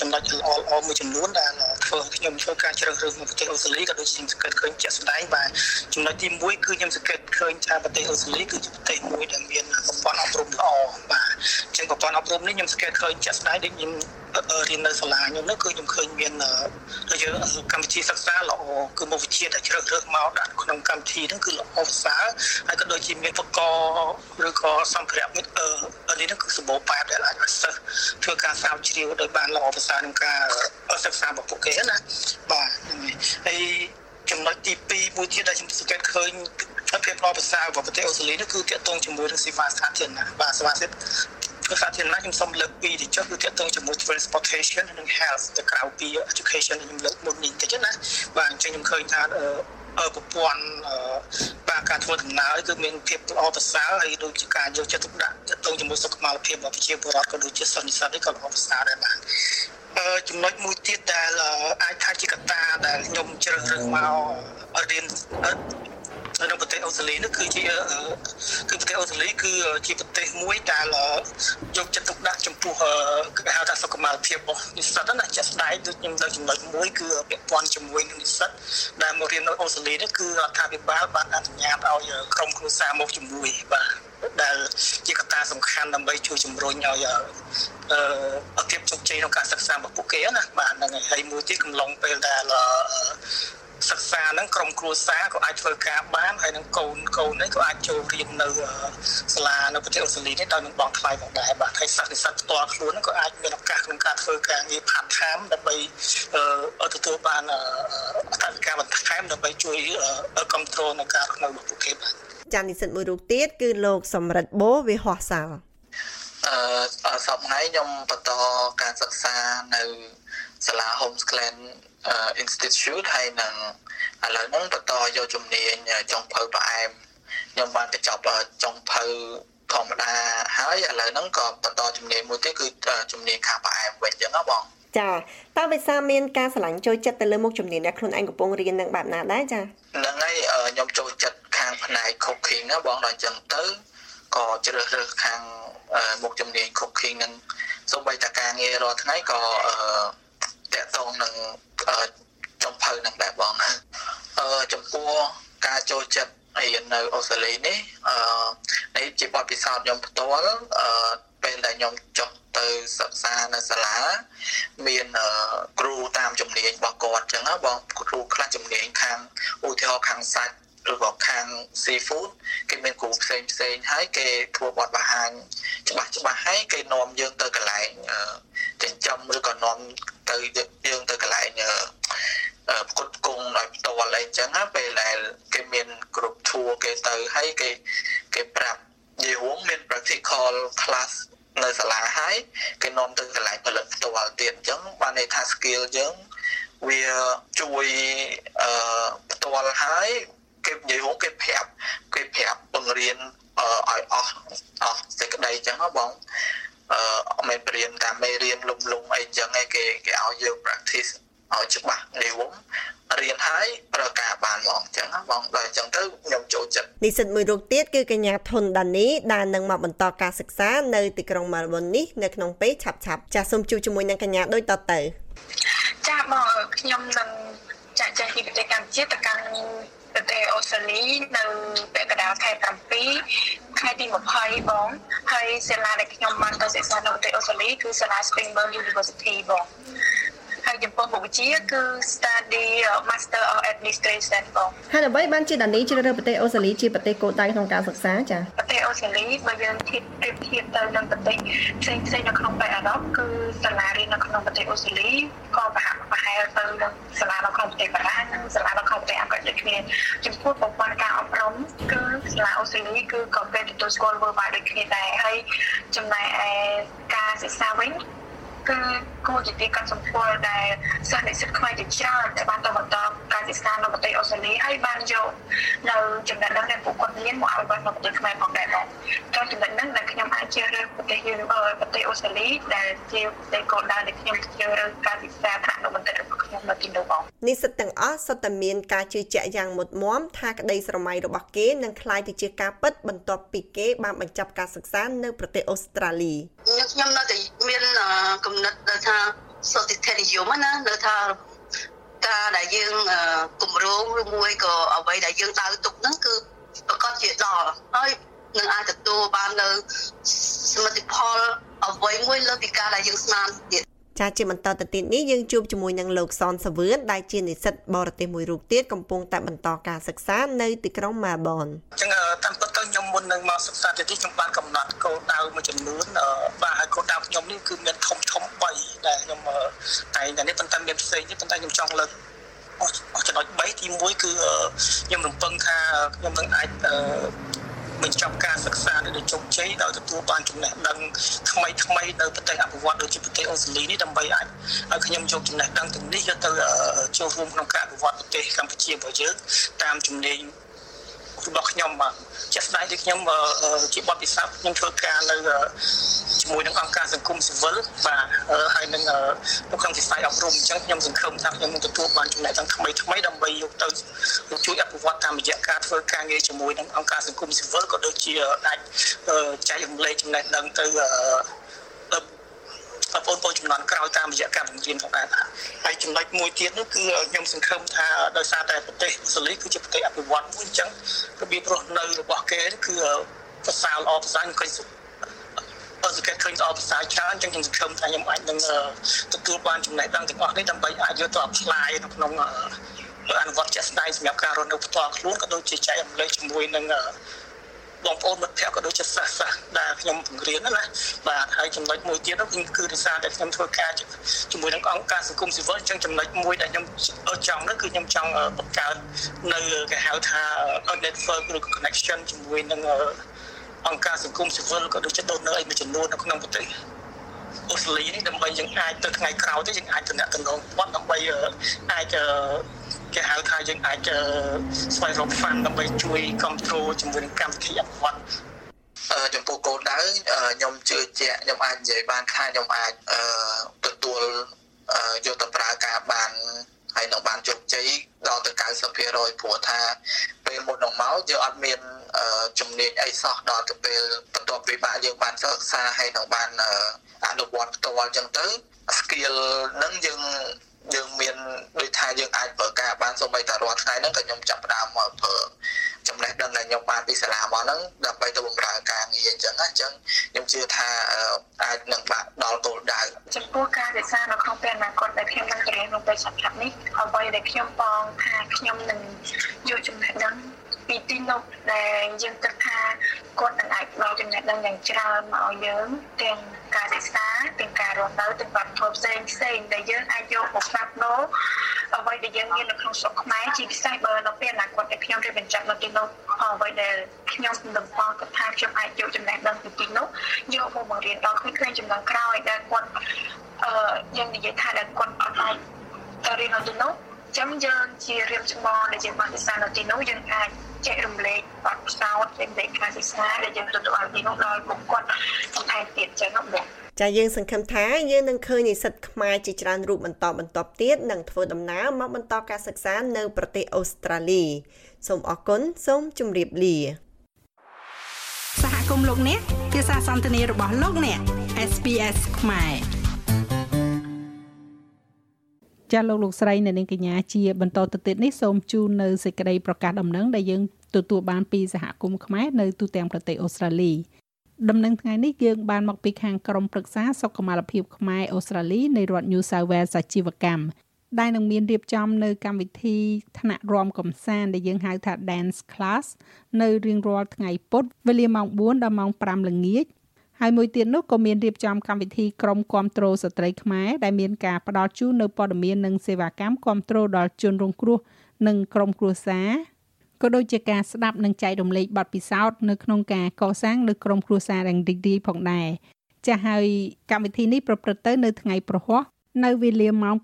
[SPEAKER 22] ចំណុចល្អល្អមួយចំនួនដែលធ្វើខ្ញុំធ្វើការជ្រើសរើសនៅប្រទេសអូស្ត្រាលីក៏ដូចជាសង្កេតឃើញជាក់ស្ដែងបាទចំណុចទី1គឺខ្ញុំសង្កេតឃើញថាប្រទេសអូស្ត្រាលីគឺជាប្រទេសមួយដែលមានប្រព័ន្ធអប់រំល្អបាទអញ្ចឹងប្រព័ន្ធអប់រំនេះខ្ញុំសង្កេតឃើញជាក់ស្ដែងដូចខ្ញុំ រៀននៅសាលាខ្ញុំនោះគឺខ្ញុំឃើញមានដូចកម្មវិធីសិក្សាល្អគឺមុខវិជ្ជាដែលជ្រើសរើសមកដាក់ក្នុងកម្មវិធីហ្នឹងគឺល្អប្រសើរហើយក៏ដូចជាមានឧបករណ៍ឬក៏សម្ភារៈនេះហ្នឹងគឺសម្បូរបែបដែលអាចឲ្យសិស្សធ្វើការស្រាវជ្រាវដោយបានល្អប្រសើរក្នុងការសិក្សារបស់ពួកគេណាបាទហ្នឹងហើយចំណុចទី2មួយទៀតដែលខ្ញុំសង្កេតឃើញភាពល្អប្រសើររបស់ប្រទេសអូស្ត្រាលីនោះគឺទាក់ទងជាមួយនឹងសេវាសាធារណៈបាទសេវាសាធារណៈ ខ្ញុំសូមលើកពីទីចុះគឺទាក់ទងជាមួយ transportation និង health ទៅក្រៅពី education ខ្ញុំលើកមុននេះតិចណាបាទអញ្ចឹងខ្ញុំឃើញថាប្រព័ន្ធបាទការធ្វើដំណើរគឺមានភាពល្អប្រសើរហើយដូចជាការយកចិត្តទុកដាក់ទាក់ទងជាមួយសុខុមាលភាពរបស់ប្រជាពលរដ្ឋក៏ដូចជាសិស្សនិស្សិតនេះក៏ល្អប្រសើរដែរបាទចំណុចមួយទៀតដែលអាចថាជាកត្តាដែលខ្ញុំជ្រើសរើសមករៀន នៅប្រទេសអូស្ត្រាលីនោះគឺជាគឺប្រទេសអូស្ត្រាលីគឺជាប្រទេសមួយដែលយកចិត្តទុកដាក់ចំពោះគេហៅថាសុខុមាលភាពរបស់និស្សិតណាជាក់ស្ដែងដូចខ្ញុំលើចំណុចមួយគឺពាក់ព័ន្ធជាមួយនឹងនិស្សិតដែលមករៀននៅអូស្ត្រាលីនេះគឺរដ្ឋាភិបាលបានអនុញ្ញាតឲ្យក្រុមគ្រួសារមកជាមួយបាទដែលជាកត្តាសំខាន់ដើម្បីជួយជំរុញឲ្យអឺភាពជោគជ័យក្នុងការសិក្សារបស់ពួកគេណាបាទហ្នឹងហើយហើយមួយទៀតកំឡុងពេលដែល សិក្សាហ្នឹងក្រុមគ្រួសារក៏អាចធ្វើការបានហើយនឹងកូនកូននេះក៏អាចចូលរៀននៅសាលានៅប្រទេសអូស្ត្រាលីនេះដោយនឹងបងថ្លៃផងដែរបាទហើយសិស្សនិស្សិតផ្ទាល់ខ្លួនក៏អាចមានឱកាសក្នុងការធ្វើការងារ part time ដើម្បីទទួលបានអត្ថប្រយោជន៍បន្ថែមដើម្បីជួយគ្រប់គ្រងនៅការរស់នៅរបស់ពួកគេបាទ
[SPEAKER 21] ចានិស្សិតមួយរូបទៀតគឺលោកសំរិទ្ធបូវិហោះសាល
[SPEAKER 24] អឺសប្តាហ៍ខ្ញុំបន្តការសិក្សានៅ សាលា Homesclan Institute ហើយនឹងឥឡូវហ្នឹងបន្តយកជំនាញចុងភៅផ្អែមខ្ញុំបានបញ្ចប់ចុងភៅធម្មតាហើយឥឡូវហ្នឹងក៏បន្តជំនាញមួយទៀតគឺជំនាញខាងផ្អែមវិញចឹងណាបង
[SPEAKER 21] ចាតើវិសាមានការឆ្លាញ់ចូលចិត្តទៅលើមុខជំនាញដែលខ្លួនឯងកំពុងរៀននឹងបែបណាដែរចា
[SPEAKER 24] ហ្នឹងហើយខ្ញុំចូលចិត្តខាងផ្នែក cooking ណាបងដល់អញ្ចឹងទៅក៏ជ្រើសរើសខាងមុខជំនាញ cooking នឹងសូម្បីតែការងាររាល់ថ្ងៃក៏ តាក់ទងនឹងចំភៅនឹងដែរបងណាអឺចំពោះការចូលចិត្តរៀននៅអូស្ត្រាលីនេះអឺនេះជាបទពិសោធន៍ខ្ញុំផ្ទាល់អឺពេលដែលខ្ញុំចុះទៅសិក្សានៅសាលាមានគ្រូតាមជំនាញរបស់គាត់អញ្ចឹងណាបងគ្រូខ្លះជំនាញខាងឧទាហរណ៍ខាងសាច់ ឬក៏ខាង seafood គេមានគ្រូផ្សេងផ្សេងហើយគេធ្វើបទបង្ហាញច្បាស់ច្បាស់ហើយគេនាំយើងទៅកន្លែងចិញ្ចឹមឬក៏នាំទៅយើងទៅកន្លែងផ្គត់ផ្គង់ដោយផ្ទាល់អីចឹងណាពេលដែលគេមានគ្រប់ tour គេទៅហើយគេគេប្រាប់និយាយរួមមាន practical class នៅសាលាហើយគេនាំទៅកន្លែងផលិតផ្ទាល់ទៀតអញ្ចឹងបានន័យថា skill យើងវាជួយអឺផ្ទាល់ហើយ គេនិយាយរួមគេប្រាប់គេប្រាប់បង្រៀនឲ្យអស់អស់សេចក្តីអញ្ចឹងហ៎បងអឺមិនរៀនតាមមេរៀនលំលំអីអញ្ចឹងឯងគេគេឲ្យយើង practice ឲ្យច្បាស់និយមរៀនហើយប្រើការបានហ្មងអញ្ចឹងបងដល់អញ្ចឹងទៅខ្ញុំចូលចិត្ត
[SPEAKER 21] និស្សិតមួយរូបទៀតគឺកញ្ញាធុនដានីដែលនឹងមកបន្តការសិក្សានៅទីក្រុងម៉ាល់ប៊ុននេះនៅក្នុងពេលឆាប់ឆាប់ចាសសូមជួបជាមួយនឹងកញ្ញាដូចតទៅ
[SPEAKER 25] ចាបងខ្ញុំនឹងចាក់ចែងពីប្រទេសកម្ពុជាទៅកាន់ ប្រទេសអូស្ត្រាលីនៅពាក់កណ្ដាលខែ7ខែទី20បងហើយសាលាដែលខ្ញុំបានទៅសិក្សានៅប្រទេសអូស្ត្រាលីគឺសាលា Springburn University បងហើយចំពោះមុខវិជ្ជាគឺ study Master of Administration បង
[SPEAKER 21] ហើយអ្វីបានជាដានីជ្រើសរើសប្រទេសអូស្ត្រាលីជាប្រទេសគោលដៅក្នុងការសិក្សាចា៎
[SPEAKER 25] ប្រទេសអូស្ត្រាលីបើយើងធៀបប្រៀបធៀបទៅនឹងប្រទេសផ្សេងផ្សេងនៅក្នុងប្រទេសអឺរ៉ុបគឺសាលារៀននៅក្នុងប្រទេសអូស្ត្រាលីក៏ប្រហាក់ប្រហែលទៅនឹងសាលានៅក្នុងប្រទេសបារាំងនិង សាលានៅក្នុងប្រទេសអាមេរិកដូចគ្នាចំពោះប្រព័ន្ធការអប់រំគឺសាលាអូស្ត្រាលីគឺក៏គេទទួលស្គាល់ worldwide ដូចគ្នាដែរហើយចំណែកឯការសិក្សាវិញ គឺគួរជាទីកត់សម្គាល់ដែលសិស្សនិស្សិតខ្មែរជាច្រើនដែលបានទៅបន្តការសិក្សានៅប្រទេសអូស្ត្រាលីហើយបានយកនៅចំណេះដឹងដែលពួកគាត់មានមកអភិវឌ្ឍនៅប្រទេសខ្មែរផងដែរបងចង់ចំណេះដឹងដែលខ្ញុំអាចជឿឬប្រទេសយូនីវើប្រទេសអូស្ត្រាលីដែលជាប្រទេសកូនដៅដែលខ្ញុំជឿឬការសិក្សាថ្នាក់នៅបន្តរបស់ខ្ញុំនៅទីនោះបង
[SPEAKER 21] និស្សិតទាំងអស់សុទ្ធតែមានការជឿជាក់យ៉ាងមុតមមថាក្តីស្រមៃរបស់គេនឹងក្លាយទៅជាការពិតបន្ទាប់ពីគេបានបញ្ចប់ការសិក្សានៅប្រទេសអូស្ត្រាលី
[SPEAKER 23] ខ្ញុំនៅតែមានកំនិតថាសុតិធិនិយមណានៅថាការដែលយើងគម្រោងឬមួយក៏អ្វីដែលយើងដៅទុកហ្នឹងគឺប្រកាសជាដល់ហើយនឹងអាចទទួលបាននៅសមិទ្ធផលអ្វីមួយលើពីការដែលយើងស្មានទៀត
[SPEAKER 21] ចាជាបន្តទៅទៀតនេះយើងជួបជាមួយនឹងលោកសនសវឿនដែលជានិស្សិតបរទេសមួយរូបទៀតកំពុងតែបន្តការសិក្សានៅទីក្រុងម៉ាបន
[SPEAKER 22] អញ្ចឹងតាមពិតទៅខ្ញុំមុននឹងមកសិក្សាទីនេះខ្ញុំបានកំណត់គោលដៅមួយចំនួនបាទហើយគោលដៅខ្ញុំនេះគឺមានធំធំ3ដែលខ្ញុំតែងតែនេះប៉ុន្តែមានផ្សេងទេប៉ុន្តែខ្ញុំចង់លើកអស់ចំណុច3ទី1គឺខ្ញុំរំពឹងថាខ្ញុំនឹងអាច បញ្ចប់ការសិក្សានេះដោយជោគជ័យដោយទទួលបានចំណេះដឹងថ្មីថ្មីនៅប្រទេសអភិវឌ្ឍដូចជាប្រទេសអូស្ត្រាលីនេះដើម្បីអាចឲ្យខ្ញុំយកចំណេះដឹងទាំងនេះយកទៅចូលរួមក្នុងការអភិវឌ្ឍប្រទេសកម្ពុជារបស់យើងតាមជំនាញរបស់ខ្ញុំបាទ ជាក់ស្ដែងទីខ្ញុំជាបទពិសោធន៍ខ្ញុំធ្វើការនៅជាមួយនឹងអង្គការសង្គមស៊ីវិលបាទហើយនឹងនៅក្នុងវិស័យអប់រំអញ្ចឹងខ្ញុំសង្ឃឹមថាខ្ញុំនឹងទទួលបានចំណេះដឹងថ្មីថ្មីដើម្បីយកទៅជួយអភិវឌ្ឍតាមរយៈការធ្វើការងារជាមួយនឹងអង្គការសង្គមស៊ីវិលក៏ដូចជាអាចចែករំលែកចំណេះដឹងទៅ បងប្អូនចំនួនក្រោយតាមរយៈការបង្រៀនផងដែរហើយចំណុចមួយទៀតនោះគឺខ្ញុំសង្ឃឹមថាដោយសារតែប្រទេសអូស្ត្រាលីគឺជាប្រទេសអភិវឌ្ឍមួយអញ្ចឹងរបៀបរស់នៅរបស់គេគឺប្រសើរល្អប្រសើរខ្ញុំឃើញអឺគេឃើញល្អប្រសើរច្រើនអញ្ចឹងខ្ញុំសង្ឃឹមថាខ្ញុំអាចនឹងទទួលបានចំណេះដឹងទាំងអស់នេះដើម្បីអាចយកទៅ apply នៅក្នុងអនុវត្តជាក់ស្ដែងសម្រាប់ការរស់នៅផ្ទាល់ខ្លួនក៏ដូចជាចែករំលែកជាមួយនឹង បងប្អូនមិត្តភ័ក្តិក៏ដូចជាសិស្សសិស្សដែលខ្ញុំបង្រៀនណាបាទហើយចំណុចមួយទៀតនោះគឺដោយសារតែខ្ញុំធ្វើការជាមួយនឹងអង្គការសង្គមស៊ីវិលអញ្ចឹងចំណុចមួយដែលខ្ញុំចង់នោះគឺខ្ញុំចង់បង្កើតនៅគេហៅថា network ឬ connection ជាមួយនឹងអង្គការសង្គមស៊ីវិលក៏ដូចជា donor អីមួយចំនួននៅក្នុងប្រទេសអូស្ត្រាលីនេះដើម្បីយើងអាចទៅថ្ងៃក្រោយទៅយើងអាចតំណែងគាត់ដើម្បីអាច គេហៅថាយើងអាចស្វែងរក fund ដើម្បីជួយគ្រប់គ្រងជាមួយនឹងកម្មវិធីអភិវឌ្ឍ
[SPEAKER 24] ចំពោះគោលដៅខ្ញុំជឿជាក់ខ្ញុំអាចនិយាយបានថាខ្ញុំអាចទទួលយកទៅប្រើការបានហើយនឹងបានជោគជ័យដល់ទៅ90%ព្រោះថាពេលមុននឹងមកយើងអត់មានជំនាញអីសោះដល់ទៅពេលបន្ទាប់ពីបានយើងបានសិក្សាហើយនឹងបានអនុវត្តផ្ទាល់អញ្ចឹងទៅ skill នឹងយើង យើងមានដូចថាយើងអាចប្រើការបានសូម្បីតែរាល់ថ្ងៃហ្នឹងក៏ខ្ញុំចាប់ផ្ដើមមកប្រើចំណេះដឹងដែលខ្ញុំបានពីសាលាមកហ្នឹងដើម្បីទៅបម្រើការងារអញ្ចឹងណាអញ្ចឹងខ្ញុំជឿថាអាចនឹងបាក់ដល់គោលដៅ
[SPEAKER 25] ចំពោះការវិសានៅក្នុងពេលអនាគតដែលខ្ញុំនឹងរៀនក្នុងពេលឆាប់ៗនេះអ្វីដែលខ្ញុំបងថាខ្ញុំនឹងយកចំណេះដឹង ពីទីនោះដែលយើងគិតថាគាត់នឹងអាចផ្ដល់ចំណេះដឹងយ៉ាងច្រើនមកឲ្យយើងទាំងការសិក្សាទាំងការរស់នៅទាំងវប្បធម៌ផ្សេងផ្សេងដែលយើងអាចយកមកផ្លាស់ប្ដូរអ្វីដែលយើងមាននៅក្នុងស្រុកខ្មែរជាពិសេសបើនៅពេលអនាគតដែលខ្ញុំរៀបបញ្ចប់នៅទីនោះអ្វីដែលខ្ញុំនឹងបងគិតថាខ្ញុំអាចយកចំណេះដឹងពីទីនោះយកមកបង្រៀនដល់ក្មេងៗចំនួនក្រោយដែលគាត់អឺយើងនិយាយថាដែលគាត់អត់អាចទៅរៀននៅទីនោះចាំយើងជារៀបចំដែលយើងបានសិក្សានៅទីនោះយើងអាច ចែករំលែកបទពិសោធន៍ចេញពីការសិក្សាដែលយើងទទួលបានពីនោះដល់បុគ្គលបន្ថែមទៀតចឹងណាបង
[SPEAKER 21] ចាយើងសង្ឃឹមថាយើងនឹងឃើញនិស្សិតខ្មែរជាច្រើនរូបបន្តបន្តទៀតនិងធ្វើដំណើរមកបន្តការសិក្សានៅប្រទេសអូស្ត្រាលីសូមអរគុណសូមជម្រាបលា
[SPEAKER 1] សហគមន៍លោកអ្នកភាសាសន្ទនារបស់លោកអ្នក SPS ខ្មែរចាលោកលោកស្រីនៅនាងកញ្ញាជាបន្តទៅទៀតនេះសូមជូននៅសេចក្តីប្រកាសដំណឹងដែលយើង ទទួលបានពីសហគមន៍ខ្មែរនៅទូទាំងប្រទេសអូស្ត្រាលីដំណឹងថ្ងៃនេះយើងបានមកពីខាងក្រមប្រឹក្សាសុខុមាលភាពខ្មែរអូស្ត្រាលីនៃរដ្ឋ New South Wales អាជីវកម្មដែលនឹងមានរៀបចំនៅកម្មវិធីថ្នាក់រាំកំសាន្តដែលយើងហៅថា Dance Class នៅរៀងរាល់ថ្ងៃពុធវេលាម៉ោង4ដល់ម៉ោង5ល្ងាចហើយមួយទៀតនោះក៏មានរៀបចំកម្មវិធីក្រុមគាំទ្រស្ត្រីខ្មែរដែលមានការផ្ដល់ជូននៅព័ត៌មាននិងសេវាកម្មគាំទ្រដល់ជនរងគ្រោះនិងក្រុមគ្រួសារ ក៏ដូចជាការស្ដាប់និងចែករំលែកបទពិសោធន៍នៅក្នុងការកសាងនៅក្រុមគ្រួសារយ៉ាងរីករាយផងដែរចាស់ហើយកម្មវិធីនេះប្រព្រឹត្តទៅនៅថ្ងៃប្រហ័សនៅវេលាម៉ោង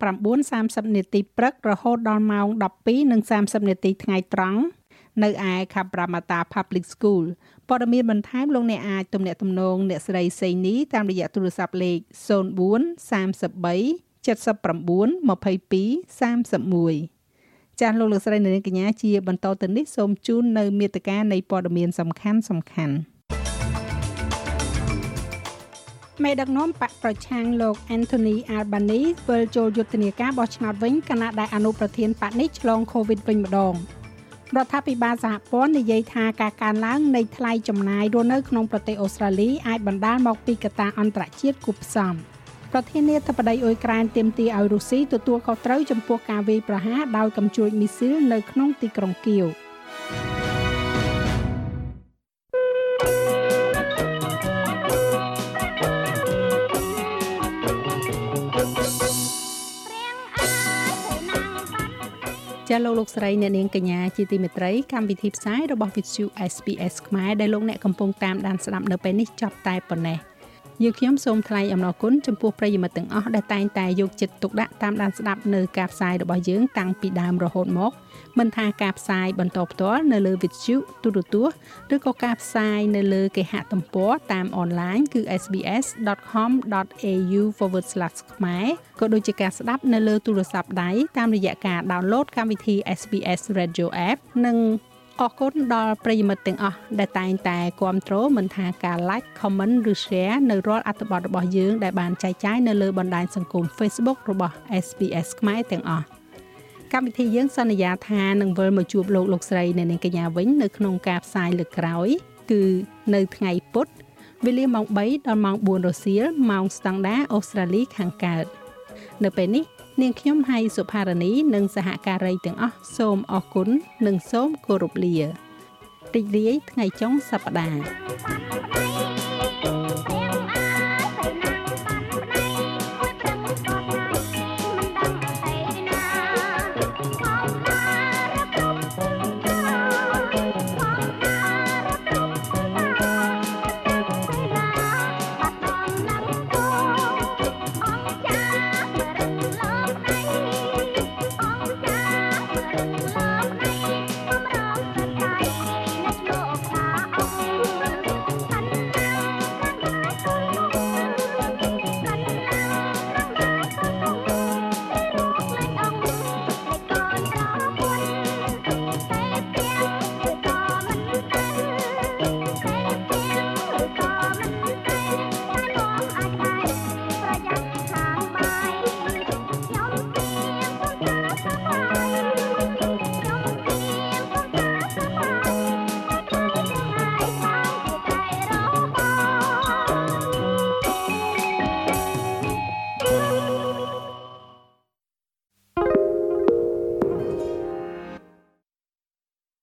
[SPEAKER 1] 9:30នាទីព្រឹករហូតដល់ម៉ោង12:30នាទីថ្ងៃត្រង់នៅឯ Kabramata Public School ព័ត៌មានបន្ថែមលោកអ្នកអាចទំនាក់ទំនងអ្នកស្រីសេងនីតាមរយៈទូរស័ព្ទលេខ04 33 79 22 31 ចាស់លោកលោកស្រីនៅនាងកញ្ញាជាបន្តទៅនេះសូមជូននៅមេត្តានៃព័ត៌មានសំខាន់សំខាន់មេដឹកនាំបកប្រឆាំងលោក Anthony Albanese វិលចូលយុទ្ធនាការបោះឆ្នោតវិញគណៈដែលអនុប្រធានបកនេះឆ្លង COVID វិញម្ដង។រដ្ឋាភិបាលសហព័ន្ធនិយាយថាការកើនឡើងនៃថ្លៃចំណាយរស់នៅក្នុងប្រទេសអូស្ត្រាលីអាចបណ្ដាលមកពីកត្តាអន្តរជាតិគូផ្សំ ប្រធានាធិបតីអ៊ុយក្រែនទាមទារឲ្យរុស្ស៊ីទទួលខុសត្រូវចំពោះការវាយប្រហារដោយកំជួចមីស៊ីលនៅក្នុងទីក្រុងគៀវចាលោកលោកស្រីអ្នកនាងកញ្ញាជាទីមេត្រីកម្មវិធីផ្សាយរបស់ Vithu SPS ខ្មែរដែលលោកអ្នកកំពុងតាមដានស្ដាប់នៅពេលនេះចប់តែប៉ុណ្ណេះ យើងខ្ញុំសូមថ្លែងអំណរគុណចំពោះប្រិយមិត្តទាំងអស់ដែលតែងតែយកចិត្តទុកដាក់តាមដានស្ដាប់នៅការផ្សាយរបស់យើងតាំងពីដើមរហូតមកមិនថាការផ្សាយបន្តផ្ទាល់នៅលើវិទ្យុទូរទស្សន៍ឬក៏ការផ្សាយនៅលើគេហទំព័រតាមអនឡាញគឺ sbs.com.au/ ខ្មែរក៏ដូចជាការស្ដាប់នៅលើទូរស័ព្ទដៃតាមរយៈការដោនឡូតកម្មវិធី SBS Radio App និង អរគុណដល់ប្រិយមិត្តទាំងអស់ដែលតែងតែគ្រប់គ្រងមិនថាការ like comment ឬ share នៅរាល់អត្ថបទរបស់យើងដែលបានចែកចាយនៅលើបណ្ដាញសង្គម Facebook របស់ SBS ខ្មែរទាំងអស់កម្មវិធីយើងសន្យាថានឹងវិលមកជួបលោកលោកស្រីនៅនាងកញ្ញាវិញនៅក្នុងការផ្សាយលើកក្រោយ គឺនៅថ្ងៃពុធវេលាម៉ោង3ដល់ម៉ោង4រសៀលម៉ោងស្តង់ដាអូស្ត្រាលីខាងកើតនៅពេលនេះ នាងខ្ញុំហៃសុផារនីនិងសហការីទាំងអស់សូមអរគុណនិងសូមគោរពលារីករាយថ្ងៃចុងសប្តាហ៍